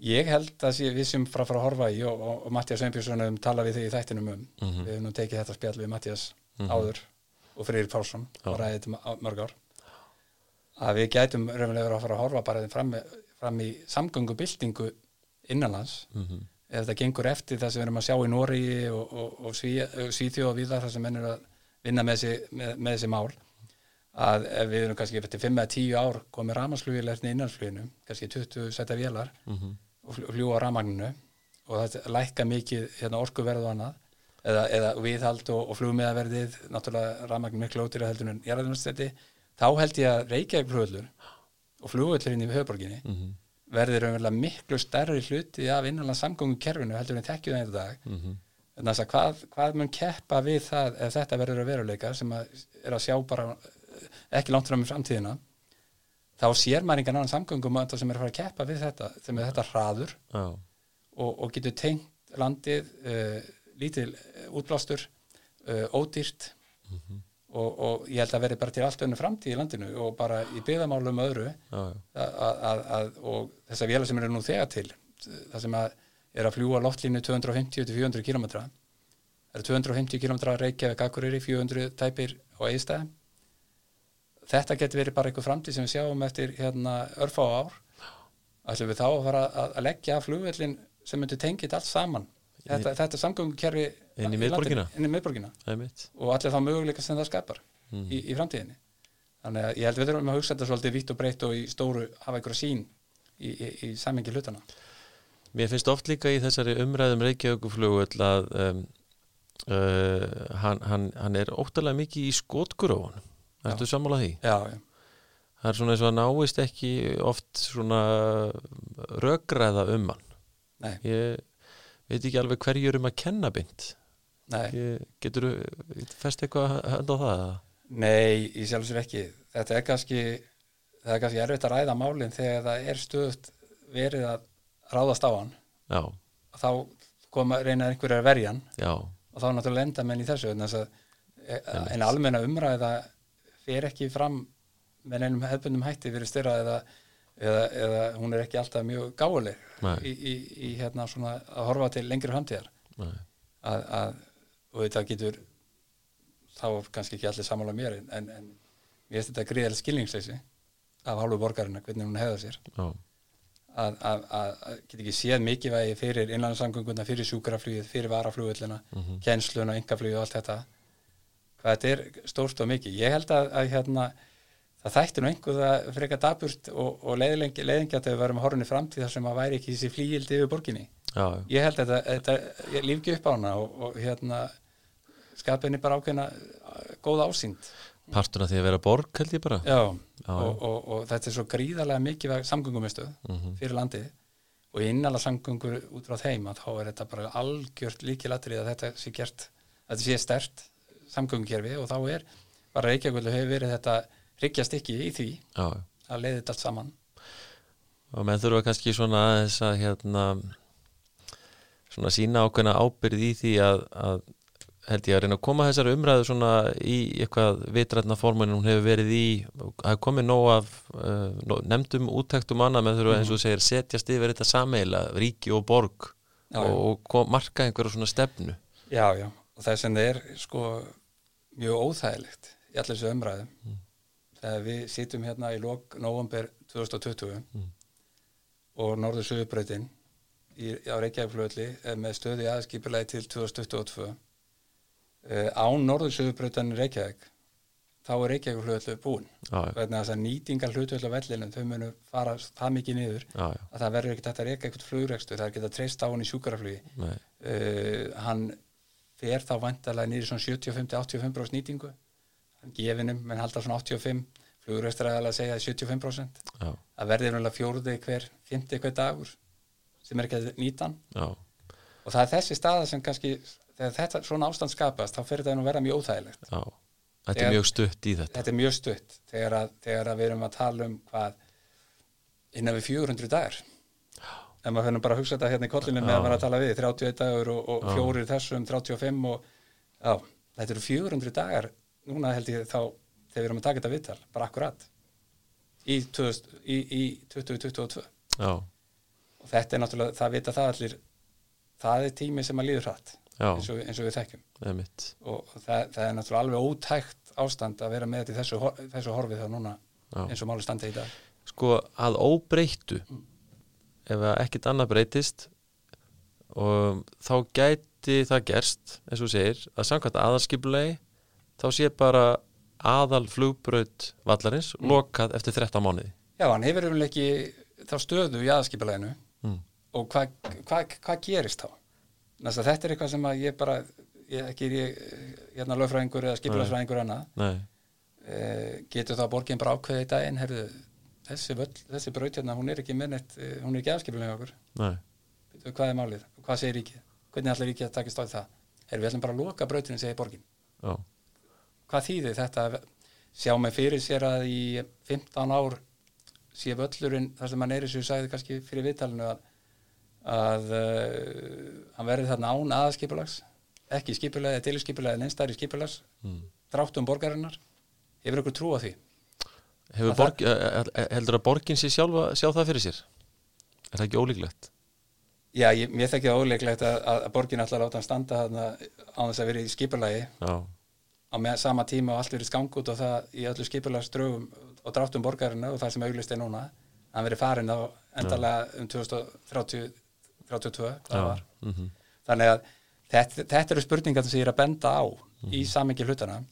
ég held að sé, við sem frá frá að horfa í og, og, Mattias Sveinbjörnsson um tala við þig í þættinum um Mhm. við hefum nú tekið þetta spjall við Mattias áður og Freyrir Pálsson og ræðið þetta á- mörg ár að við gætum raunverulega að fara að horfa bara fram, fram í samgöngubildingu innanlands Mhm. ef þetta gengur eftir það sem við erum að sjá í Nóri og, og, og Sví, Svíþjóð og viðar þar sem menn eru að vinna með þessi, með, með þessi mál að ef við erum kannski eftir 5 eða 10 ár komið ramarsflugil eftir innanlandsfluginu kannski 20 setja vélar Mhm. Og fl- fljúga á ramagninu og þetta lækka mikið hérna, orkuverð og annað eða, eða viðhald og, og flugmiðaverðið náttúrulega ramagn miklu ótir að heldur en jarðarunarstætti þá held ég að Reykjavík flugvöllur og flugvöllur inn í höfuborginni Mhm. verður raunverulega miklu stærri hluti af innanlega samgöngu kerfinu heldur en það í dag Mhm. þannig að hvað, hvað mun keppa við það ef þetta verður að veruleika sem að er að sjá bara eh, ekki langt fram í framtíðina þá sér maður engan annan samgöngum sem er að fara að keppa við þetta sem er þetta hraður Já, og, og getur tengt landið uh, lítil uh, útblástur uh, ódýrt og, og ég held að verði bara til allt önnu framtíð í landinu og bara í byggðamálum öðru já, að, að, að, og þessar vélar sem eru nú þegar til það sem að er að fljúa loftlínu 250-400 km það eru 250 km Reykjavík Akureyri 400 tæpir og eistæð þetta getur verið bara eitthvað framtíð sem við sjáum eftir hérna örfá ár. Ætlum við þá að fara að, að leggja af flugvellin sem myndi tengið allt saman? Þetta, þetta samgöngukerfi Inn í miðborgina? inn í miðborgina. Það mitt og allir þá möguleika sem það skapar Mhm. í, í framtíðinni. Þannig að ég held við þurfum að hugsa þetta svolítið vitt og breytt og í stóru hafa einhverja sín í, í, í samingi hlutana Mér finnst oft líka í þessari umræðum Reykjavíkuflugvöll að um, uh, hann, hann, hann er óttalega mikið í skotkurófunum Ertu sammála því? já, já, Það er svona eins og að náist ekki oft svona röggræða um hann. Nei, Ég veit ekki alveg hverju er um að kenna bind nei. Getur þú fest eitthvað hönd á það? nei, í sjálf sér ekki. Þetta er kannski það er kannski erfitt að ræða málinn þegar það er stöðut verið að ráðast á hann. Já, þá koma reyna einhverjar að verja hann já, og þá náttúrulega enda menn í þessu þess að e- en almenna umræða fer ekki fram með neinum hefbundum hætti fyrir styrra eða, eða, eða hún er ekki alltaf mjög Nei. í, í, í hérna svona að horfa til lengri framtíðar að, að, og þetta getur þá kannski ekki allir sammála mér en, en, en mér finnst þetta gríðalega skilningsleysi af hálfu borgarina, hvernig hún hefða sér já, að, að, að, að geta ekki séð mikilvægi fyrir innlandsangönguna, fyrir sjúkraflugið, fyrir varaflugvillina, Mhm. kjensluna, yngaflugið og allt þetta. Hvað þetta er stórt og mikið. Ég held að, að hérna, það þætti nú einhver það frekar daburt og, og leiðingjart ef við varum að í framtíð þar sem að væri ekki þessi flíildi yfir borginni. já, já. Ég held að þetta, þetta ég líf ekki upp á hana og, og hérna skapa henni bara ákveðna góð ásýnd Partur af því að vera borg held ég bara Já, Já, og, og, og þetta er svo gríðarlega mikið samgöngumistuð Mhm. fyrir landið og innala samgöngur út frá þeim að þá er þetta bara algjört líkilatrið að þetta sé gert að þetta sé stert samgöngukerfi og þá er bara Reykjavík hefur verið þetta hryggjast ekki í því Já, að leiði þetta allt saman. Og menn þurfa kannski svona aðeins að hérna svona sína ákveðna ábyrð í því að, að held ég að reyna að koma þessari umræðu svona í eitthvað vitrætna formun hún hefur verið í, það komið nóg af uh, nefndum úttektum annað með þurfa eins og segir setjast yfir þetta sameila, ríki og borg Já, og, og kom, marka einhverju svona stefnu. Já, já, og þess að það er sko mjög óþægilegt í allir þessu umræðum þegar við sitjum hérna í lok november 2020 og norður sögubreytin á Reykjavíkflöðli með stöðu í aðskipulegi til 2022 uh, án norður sögubreytan Reykjavík þá er Reykjavíkflöðli búin vegna þess að nýtingar hlutvöld á vellinum þau munu fara það mikið niður já, já, að það verður ekkert að reyka eitthvað flugrekstu það er ekki að treysta á hann í sjúkaraflugi uh, hann fer þá vantarlega niður í svona 75-85% nýtingu. Gefinum, menn halda svona 85 fluguröstur að segja 75% já, það verður náttúrulega fjóruði hver 50 hver dagur sem er ekki að nýta og það er þessi staða sem kannski þegar þetta svona ástand skapast þá fer þetta nú að vera mjög óþægilegt. Já. Þetta er Þegar- mjög stutt í þetta. Þetta er mjög stutt þegar að, þegar að við erum að tala um hvað innan við 400 dagar en maður finnum bara að hugsa þetta hérna í kollinu með að maður er að tala við 31 dagur og, og fjórir þessum 35 og já, þetta eru 400 dagar núna held ég þá þegar við erum að taka þetta viðtal, bara akkurat í, 2000, í, í 2022 Já, og þetta er náttúrulega, það vita það allir það er tími sem að líður hratt eins og, eins og við þekkjum. Það er mitt og það, það er náttúrulega alveg ótækt ástand að vera með þetta í þessu, þessu horfið þá núna Já. eins og máli standa í dag. Sko að óbreyttu ef ekkit annað breytist og þá gæti það gerst, eins og segir að samkvæmt aðalskipulegi þá sé bara aðal flugbraut vallarins lokað eftir 13 mánuði. Já, hann hefur um ekki þá stöðu í aðskipuleginu mm. og hvað hva, hva gerist þá? Næst að þetta er eitthvað sem að ég bara ég, ekki er ég hérna lögfræðingur eða skipulagsfræðingur annað. Nei, e, getur það borgin bara ákveðið í daginn herðu, þessi, þessi braut hérna hún er ekki minnett, hún er ekki aðskipulega okkur. Hvað er málið, hvað segir ríkið? Hvernig ætlar ríkið að takast á því það? Er við ætlum bara að loka brautinu segir borgin. Já, hvað þýðir þetta? Sjá mig fyrir sér að í 15 ár sé völlurinn þar sem hann er og ég sagði kannski fyrir viðtalinu að, að uh, hann verði þarna án aðskipulags ekki skipulega, tilskipulega en einstæri skipulags mm. dráttum borgarinnar. Hefur ykkur trú á því borg, það... heldur að borgin sé sjálfa sjá það fyrir sér? Er það ekki ólíklegt? já, ég, mér þekki það óleiklegt að, að borgin að láta hann standa þarna á þess að vera í skipulagi. Já, á með sama tíma og allt verið skang út og það í öllu skipulagsdraugum og dráttum borgarinnar og það sem auglist er núna hann verið farin á endarlega um 2030 32 hvað það var. mm þannig að þetta, þetta eru spurningar sem ég er að benda á í samengi hlutana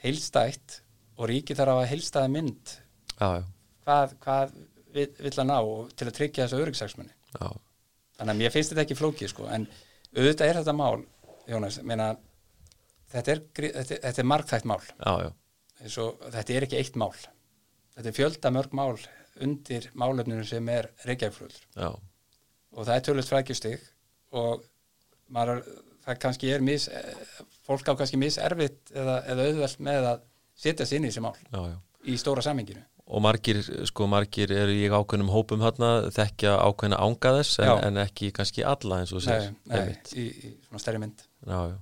heilstætt og ríki þarf að hafa heilstæða mynd. Já, já, hvað, hvað vill, vill að ná til að tryggja þessu öryggshagsmunni já, þannig að mér finnst þetta ekki flókið sko en auðvitað er þetta mál Jónas, meina þetta er, þetta, þetta er margþætt mál. Já, og þetta er ekki eitt mál. Þetta er fjölda mörg mál undir málefninu sem er reykjaflöður og það er tölvöld frækjustig og maður, það kannski er mis, eh, fólk á kannski miserfitt eða, eða auðvelt með að setja sig inn í þessi mál já, já. í stóra saminginu og margir, sko margir eru í ákveðnum hópum þarna, þekkja ákveðna ánga þess en, en ekki kannski alla eins og þú nei, nei, í, í svona stærri mynd. Já, já.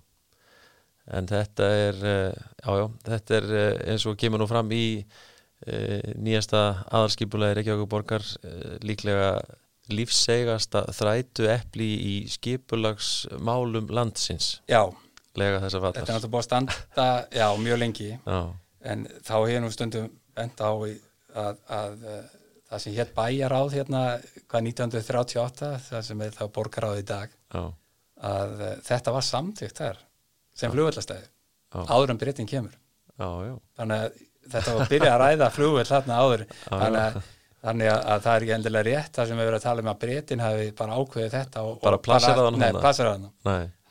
en þetta er eh, já, já, þetta er eh, eins og kemur nú fram í uh, nýjasta aðalskipulegi Reykjavík borgar uh, líklega lífsegasta þrætu epli í skipulagsmálum landsins. Já, þetta er náttúrulega búið að standa já, mjög lengi. Já, en þá hefur nú stundum bent á að, að uh, það sem hétt bæjaráð hérna hvað 1938, það sem er þá borgaráð í dag já, að uh, þetta var samþykkt þar sem flugvöllastæði Já. áður en breytin kemur. Þannig að þetta var að byrja að ræða flugvöll þarna áður. Þannig að, þannig að, að það er ekki endilega rétt það sem við verðum að tala um að breytin hafi bara ákveðið þetta og, Bara og plaseraði hann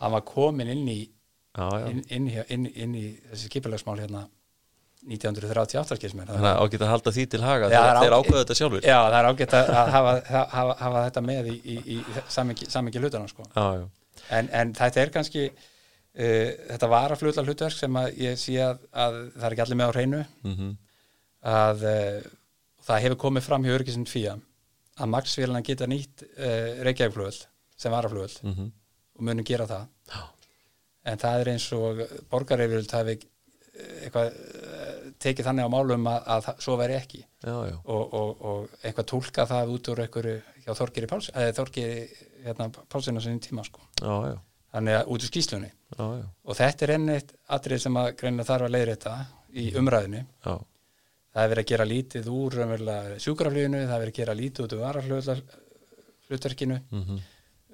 hann var komin inn í já, já. inn, inn, inn, inn í þessi skipulagsmál hérna 1938 skils mér. Þannig að ágætt að halda því til haga þegar er þeir á- ákveða þetta sjálfur Já, það er ágætt að að hafa, hafa, hafa þetta með í, í, í samingi hlutana sko. já, já, en, en þetta er kannski uh, þetta var að flutla hlutverk sem að ég sé að, að það er ekki allir með á hreinu. Mhm, að uh, það hefur komið fram hjá örgisinn fía að Max-vélina geta nýtt uh, Reykjavík-flugöld sem varaflugöld mhm, og munum gera það. Já, en það er eins og borgareifjöld hafi eh, eitthvað tekið þannig á málum að, að svo veri ekki. Já, já, og, og, og eitthvað tólka það út úr einhverju hjá Þorgeri hérna, Pálsina sinni tíma sko. Já, þannig að út úr skýslunni og þetta er enn eitt atrið sem að greinilega þarf að leiðrétta í umræðinu já, það er verið að gera lítið úr sjúkrafluginu, það er verið að gera lítið út úr varaflutverkinu mhm,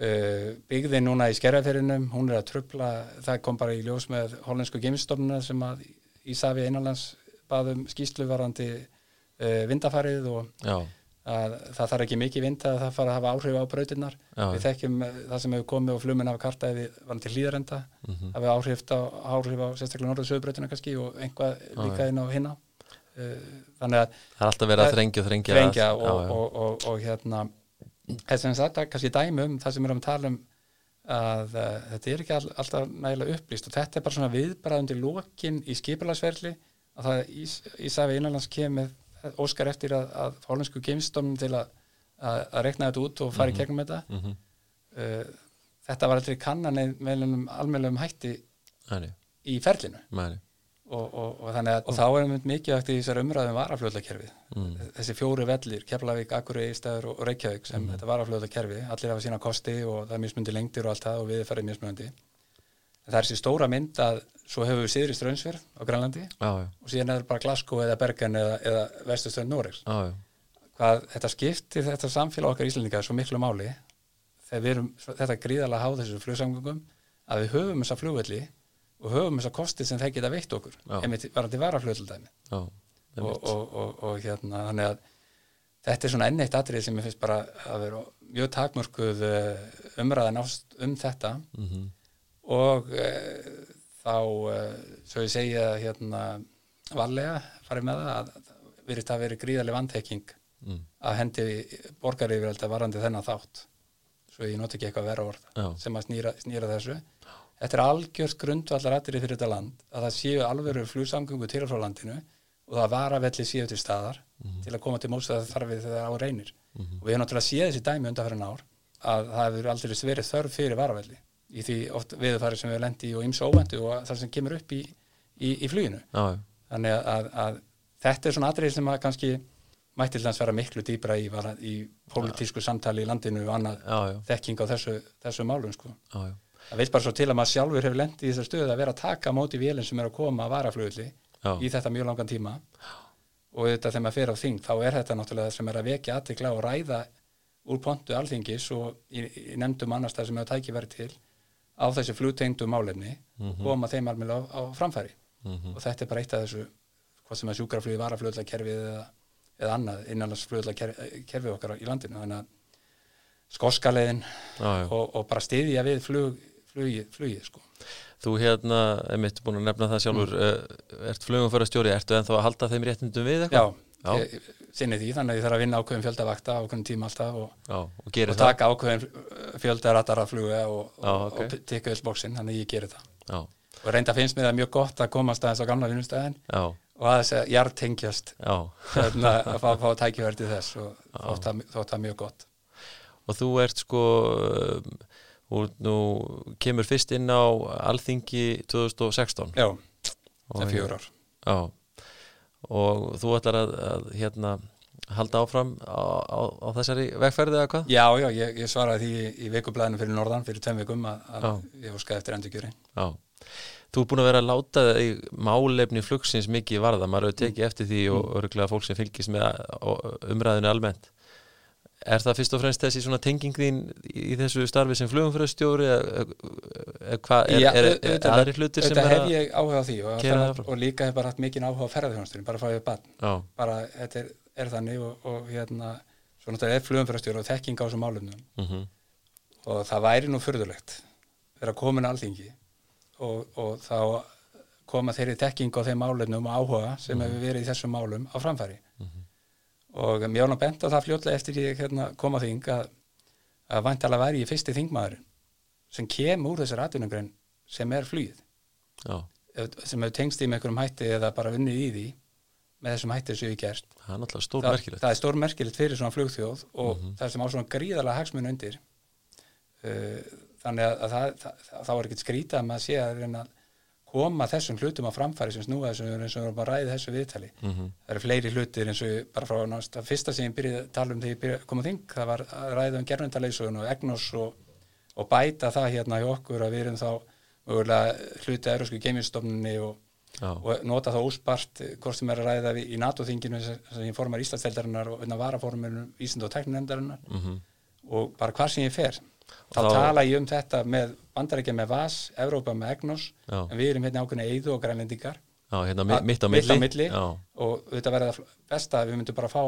uh, byggðin núna í skerjaferinum, hún er að trubla það kom bara í ljós með hollensku geimstofnuna sem að Ísafi einanlands baðum skýslu varandi uh, vindafarið og að það þarf ekki mikið vind að það fara að hafa áhrif á brautinnar Já. við þekkjum eh, það sem hefur komið og flugminn hafa kartaði við varandi hlýðarenda mhm, hafa áhrif á, áhrif á sérstaklega norðursöðubrautina kannski og einhvað líka inn á hinna uh, þannig að það er alltaf verið að Það- þrengja og þrengja þrengja að- og, já, og, og, og hérna þess að þetta kannski dæmi um það sem við erum að tala um að uh, þetta er ekki all, alltaf nægilega upplýst og þetta er bara svona viðbræðundi lokin í skipulagsverli að það Ís, Ísafi innanlands kemur óskar eftir að, að hollensku geimstofnum til að, að, að rekna þetta út og fara í gegnum þetta. Mhm, uh, þetta var aldrei kannan með almennlegum hætti næri, í ferlinu. Og, og, og þannig að og þá erum við mikið eftir þessar umræðum varafljóðlakerfið mm, þessi fjóri vellir, Keflavík, Akurey, Ístæður og Reykjavík sem þetta varafljóðlakerfi allir hafa sína kosti og það er mismundi lengdir og allt það og við ferðið mismundi það er þessi stóra mynd að svo hefur við síðri strönsverð á Grænlandi já, og síðan er það bara Glasgow eða Bergen eða, eða vestuströnd Noregs. Hvað þetta skiptir þetta samfélag okkar Íslandinga svo miklu máli þegar við erum þetta gríðarlega háð þessu flugsamgöngum að við höfum þessa flugvelli og höfum þessa kosti sem þeir geta veitt okkur einmitt varandi varaflugveldæmi og, og, og, og hérna þannig að þetta er svona enn eitt atrið sem ég finnst bara að vera mjög takmörkuð eh, umræðan ást um þetta. Mhm, og uh, þá uh, svo ég segja hérna varlega farið með það að það virðist að veri gríðarlega vantekking mm, að hendi borgaryfirölda varandi þennan þátt. Svo ég noti ekki eitthvað vera orð Já. sem að snýra, snýra þessu. Þetta er algjört grundvallar atrið fyrir þetta land að það séu alvöru flugsamgöngu til og frá landinu og það varavelli séu til staðar til að koma til mótstæða þarfið þegar á reynir. Og við hefum náttúrulega séð þessi dæmi undanferðin ár að það hefur aldrei verið þörf fyrir varavelli í því oft viðfæri sem við lendi og ymsa óvendu og það sem kemur upp í, í, í fluginu. Já, þannig að, að, að þetta er svona atrið sem að kannski mætti til hans vera miklu dýbra í, í pólitísku samtali í landinu og annað já, já, þekking á þessu, þessu málum sko. já, það vil bara svo til að maður sjálfur hefur lendið í þessar stöðu að vera að taka móti vélinn sem er að koma að varaflugulli Já. í þetta mjög langan tíma. Og þetta þegar maður fer á þing þá er þetta náttúrulega það sem er að vekja aðtikla og ræða úr pontu alþingis og í, í nefndum annars það sem er að tæki verið til á þessu flugtengdu málefni og koma þeim alveg á, á framfæri mhm, og þetta er bara eitt af þessu hvað sem er sjúkraflugi, varafluglakerfið eða, eða annað innanlands fluglakerfið okkar í landinu þannig að já. og, og bara stiðja við flug, flugi, flugi sko. Þú hérna, emitt búin að nefna það sjálfur, mm. ert flugumfæra stjóri, ertu ennþá að halda þeim réttindum við eitthvað? Já. Sinni því þannig að ég þarf að vinna ákveðin fjölda vakta ákveðin tíma alltaf og, Já, og gerir og taka ákveðin uh, fjölda rattar að fluga og, Já, og, tikka öll bóksinn, þannig að ég geri það. Já, og reynda finnst mér það mjög gott að komast aðeins á gamla vinnustæðin og aðeins að jartengjast hérna, að fá, fá *laughs* til þess og þótt það, þótt það mjög gott. Og þú ert sko, um, og nú kemur fyrst inn á Alþingi 2016. Já, það er fjögur ár. Já, og þú ætlar að, að hérna, halda áfram á, á, á þessari vegferði eða hvað? Já, já, ég, ég svaraði því í, í vikublaðinu fyrir Norðan fyrir tveim vikum að, ég óskaði eftir endurkjöri Já, þú er búin að vera að láta þig málefni flugsins mikið varða, maður hefur tekið eftir því og örgulega fólk sem fylgist með umræðinu almennt. Er það fyrst og fremst þessi svona tenging þín í þessu starfi sem flugumfröðstjóri eða hvað, er, er, er, auðvitað- aðri hlutir sem Þetta er hef að... ég áhuga á því og, áfram. og líka hef bara haft mikinn áhuga á ferðarþjónustunni, bara að fá ég bann bara þetta er, er þannig og, og hérna, svo náttúrulega er flugumfærastjóri og þekking á þessum málumnum mhm, og það væri nú furðulegt vera komin alþingi og, og þá koma þeirri tekking á þeim málefnum og áhuga sem hefur verið í þessum málum á framfæri og mér var nú bent á það fljótlega eftir ég hérna, kom á þing að, að vantalega væri ég fyrsti þingmaður sem kem úr þessar atvinnugrein sem er ef- sem hefur tengst í með einhverjum hætti eða bara unnið í því með þessum hætti sem ég gert. Það er náttúrulega stór það, það er stór merkilegt fyrir svona flugþjóð og það sem á svona gríðarlega hagsmun undir. Uh, þannig að, að það, það, það, þá er ekkert skrítið að maður sé að reyna að koma þessum hlutum á framfæri sem snúa þessum eins og við erum að ræða þessu viðtali. Mhm. það eru fleiri hlutir eins og bara frá nást, það fyrsta sem ég byrjaði að tala um þegar ég byrjaði að þing það var að ræða um gerfundarleysugun og egnos og, og bæta það hérna hjá okkur að við erum þá mögulega hluti að Eurósku geimistofnunni og og nota það óspart hvort sem er að ræða við, í NATO-þinginu sem sem ég formar Íslandsdeldarinnar og vinna varaforminu Ísland og tekninemdarinnar mhm, og bara hvar sem ég fer þá þá- tala ég um þetta með bandarækja með VAS, Evrópa með EGNOS en við erum hérna ákveðni eiðu og grænlendingar. Já, hérna mitt á mitt milli á milli. já, og þetta verða það besta að við myndum bara fá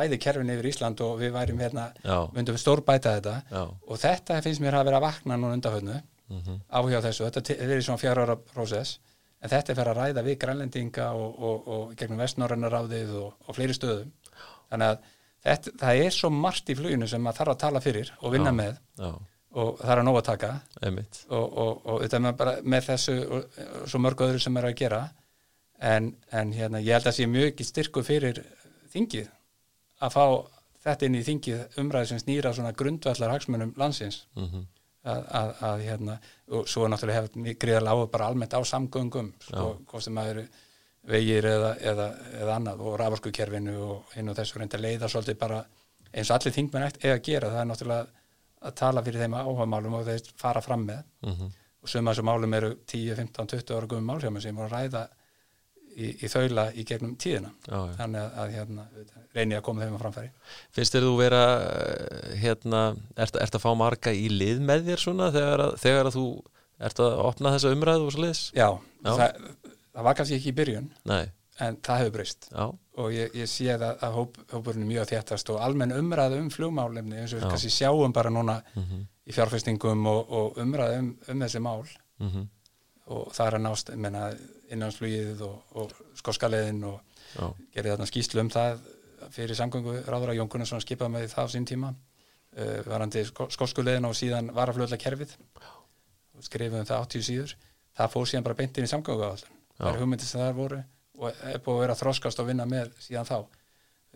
bæði kerfin yfir Ísland og við værim hérna myndum stórbæta þetta. Já. og þetta finnst mér að vera að vakna núna undanfönnu mhm, áhuga á þessu, þetta er svona fjara ára prósess en þetta er fyrir að ræða við grænlendinga og, og, og gegnum vestnorræna ráðið og, og fleiri stöðum. Þannig að þetta, það er svo margt í fluginu sem maður þarf að tala fyrir og vinna Já. með. Já, og það er að nóg að taka. Einmitt. Og, og, og þetta með, bara, með þessu og, og svo mörg öðru sem er að gera. En, en hérna, ég held að sé mjög ekki styrku fyrir þingið að fá þetta inn í þingið umræði sem snýra svona grundvallar hagsmunum landsins. Mhm, að, að, að hérna, og svo náttúrulega hefur gríðarlega áhuga bara almennt á samgöngum sko, hvort sem það eru vegir eða, eða, eða annað og rafarskukerfinu og hinn og þessu reynda leiða svolítið bara eins og allir þingmenn eitt eða gera. Það er náttúrulega að tala fyrir þeim áhuga málum og þeir fara fram með. Mhm, og suma þessu málum eru 10, 15, 20 ára guðum málhjáma sem voru að ræða í, í þaula í gegnum tíðina. Já, já. þannig að, að hérna, reyni að koma þeim að framfæri. Finnst þér þú vera eh, hérna, ert, ert að fá marga í lið með þér svona þegar að, þegar að þú ert að opna þessa umræðu og svo liðs? Já, Já. Það, það var kannski ekki í byrjun Nei, en það hefur breyst. Já, og ég, ég sé það að hóp, hópurinn er mjög þéttast og almenn umræða um flugmálefni eins og við kannski sjáum bara núna mhm, í fjárfestingum og, og umræða um, um þessi mál. Mhm, og það er að nást innanlandsflugið og, og skóskaleðin og já, gerði þarna skýslu um það fyrir samgöngu ráður að Jón Gunnarsson skipaði með það á sín tíma uh, varandi skóskuleðin og síðan varaflöðla kerfið skrifum það 80 síður. Það fór síðan bara beint inn í samgöngu það er hugmyndir sem þar voru og er búið að vera að þroskast og vinna með síðan þá.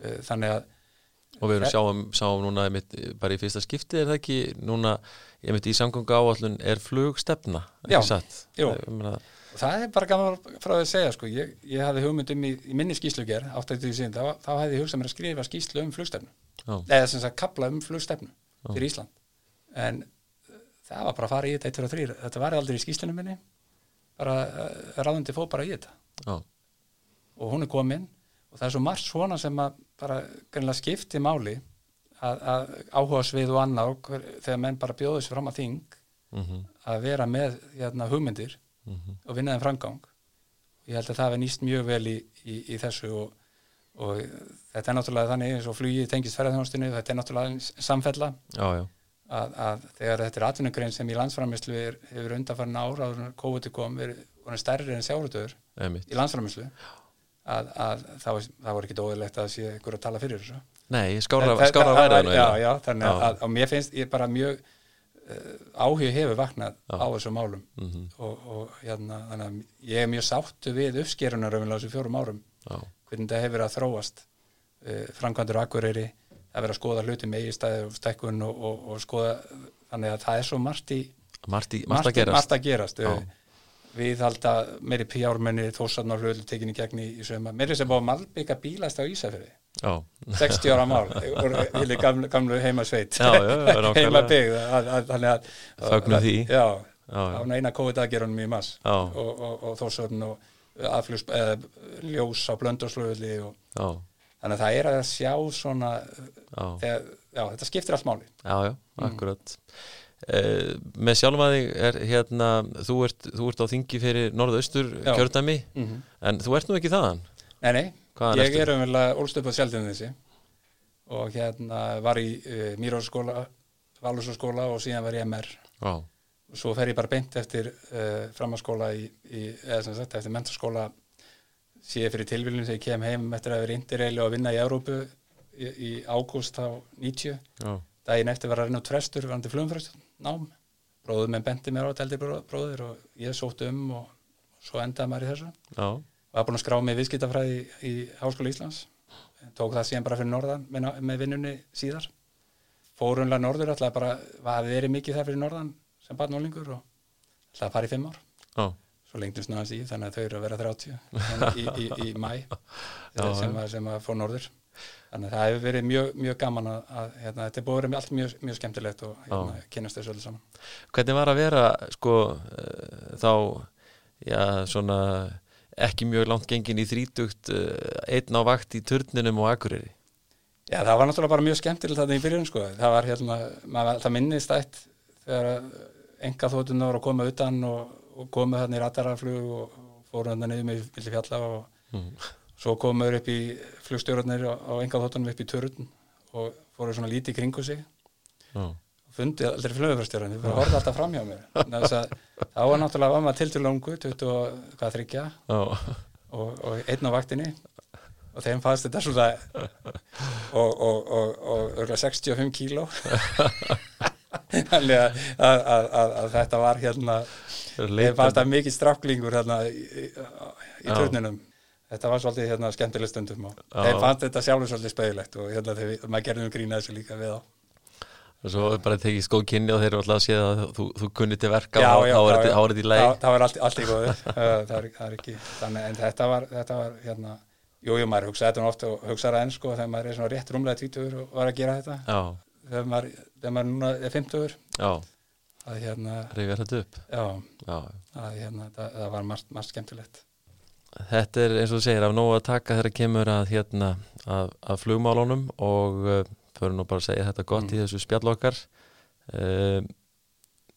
Uh, þannig að og við erum sjáum, sjáum núna einmitt, bara í fyrsta skipti er það ekki núna, einmitt í samgöngu áallun er flugstefna, Já, Og það er bara gaman frá að segja sko. ég, ég hafði hugmyndum í, í minni skýsluger 80 síðan, þá, þá hefði ég hugsað mér að skrifa skýslu um flugstefnu. Já, eða sem sagt kapla um flugstefnu fyrir Ísland. En það var bara að fara í þetta 1, 2 og 3 þetta var aldrei í skýslunum minni. Bara ráðundi fóð bara í þetta. Já, og hún er komin. Og það er svo margt svona sem að bara greinlega skipti máli að, að áhuga svið og annað og þegar menn bara bjóðu sér fram að þing mhm, að vera með hérna, hugmyndir mhm, og vinna þeim framgang. Ég held að það hefði nýst mjög vel í, í, í þessu og, og þetta er náttúrulega þannig eins og flugið tengist ferðarþjónustinu þetta er náttúrulega samfella. Já, já, að, að þegar þetta er atvinnugrein sem í landsframislu hefur undanfarn ára áður COVID kom verið stærri en einmitt. í landsframislu að, að þá, þá var ekki dóðilegt að sé ykkur að tala fyrir þessu. Nei, skára, Þetta- skára það- væri það nú já, já, þannig að, Já. að, að mér finnst ég bara mjög uh, áhug hefur vaknað Já. á þessum málum. Mhm, og, og hérna, þannig að ég er mjög sáttu við uppskerunar um þessum fjórum árum. Já, hvernig þetta hefur að þróast. Uh, framkvæmdur akureyri það er verið að skoða hluti með eigistæði og stekkun og, og, og skoða þannig að það er svo margt í margt, í, margt að gerast. margt að gerast. Við halda meiri pjármenni þósarnar hluti tekinni gegn í, í söma meiri sem búið að malbygga bílast á Ísafjörði Já, 60 ára mál *laughs* vilja gamlu, gamlu heimasveit. Að- að- að Fögnum því. já, Já, já. á eina COVID-aðgerunum í mass og, og, og þósarn og aðflugs, eða, ljós á blöndurslöðli þannig að það er að sjá svona þegar, já, þetta skiptir allt máli. Já, já, akkurat. Eh, Með sjálfaði er hérna, þú ert, þú ert á þingi fyrir norðaustur Já. kjördæmi Mhm. en þú ert nú ekki þaðan. Nei, nei, Hvaðan ég er umvel ólst upp á sjaldinu þessi og hérna var í uh, Mýrósaskóla Valusaskóla og síðan var ég MR og svo fer ég bara beint eftir uh, framhanskóla í, í, eða sem sagt eftir mentarskóla ég fyrir tilvílun þegar ég kem heim eftir að vera interreili og að vinna í Európu í, í ágúst á 90 Já, daginn eftir var að reyna út frestur varandi flugumfrestur, nám. Bróður með bendi mér á þetta eldi bróður og ég sótt um og svo endaði maður í þessu. Já, var búin að skrá mig viðskiptafræði í, í Háskóla Íslands. Tók það síðan bara fyrir norðan með, með vinnunni síðar. Fórunlega norður alltaf bara var verið mikið þar fyrir norðan sem barnólingur og alltaf að í fimm ár. Já, svo lengdumst náðans í þannig að þau eru að vera 30 hérna *laughs* í, í, í mæ sem, að, sem að fór norður þannig að það hefur verið mjög, mjög gaman að, að hérna, þetta er búið að vera allt mjög, mjög skemmtilegt og hérna, kynast þessu öllu saman Hvernig var að vera sko uh, þá já, svona ekki mjög langt gengin í þrítugt uh, einn á vakt í turninum og akureyri Já, það var náttúrulega bara mjög skemmtilegt þetta í byrjun sko. það var hérna, maður, það minnist ætt þegar enga þóttunar voru að koma utan og, og komu þarna í rataraflug og, og fóru þarna niður með villi fjalla og mm. Svo komuður upp í flugstjórnarnir á, á enga þóttunum upp í törun og fóru svona lítið kringu sig. Og fundið aldrei þið bara horfði alltaf fram hjá mér þá var náttúrulega var maður til til langu 20 og og, einn á vaktinni. Og þeim fannst þetta svona og, og, og, og örgulega 65 kíló. *laughs* Þannig að, að, að, að, þetta var hérna það mikið strafflingur hérna í, í, turninum þetta var svolítið hérna skemmtileg stundum og Já. þeim fannst þetta sjálfur svolítið spegilegt og hérna þegar maður gerði um grína þessu líka við á og svo bara tekið skóð kynni og þeir eru alltaf að sé að þú, þú kunni til verka Já, og já, þá er þetta- þetta í leið Já, það var allt, allt í góðu. *laughs* Það, er, það er ekki, þannig, en þetta var, þetta var hérna, jú, jú, maður hugsaði þetta nú oft og hugsaði það enn sko þegar maður er svona rétt rúmlega tvítugur og var að gera þetta. Já, þegar maður, þegar maður núna er fimmtugur. Já, að hérna, reyfið þetta upp. Já, Já, að hérna, það, það var margt, margt skemmtilegt Þetta er eins og þú segir af nógu að taka þegar kemur að hérna að, að flugmálunum og uh, fyrir nú bara að segja þetta gott í þessu spjall okkar uh,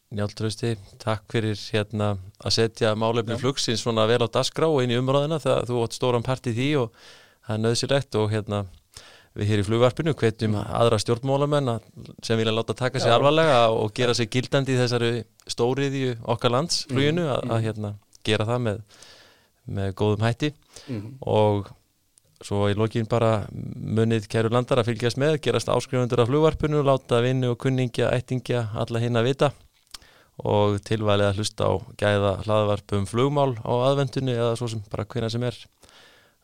Njáltrösti takk fyrir hérna að setja málefni Já. flugsins svona vel á dasgrá og inn í umræðina þegar þú átt stóran part í því og það er nöðsilegt og hérna við hér í flugvarpinu hvetjum aðra stjórnmálamenn að, sem vilja láta taka sig Já. alvarlega og gera sig gildandi í þessari stóriðju okkar landsfluginu að, að hérna gera það með, með góðum hætti. Mm. og svo í lokin bara munið kæru landar að fylgjast með, gerast áskrifundur af flugvarpinu, láta vinnu og kunningja, ættingja, alla hinn að vita. Og tilvalið að hlusta á gæða hlaðvarp um flugmál á aðvendunni eða svo sem bara hvena sem er.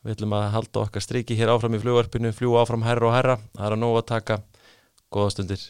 Við ætlum að halda okkar striki hér áfram í flugvarpinu, fljúa áfram herra og herra, það er að nóg að taka. Góða stundir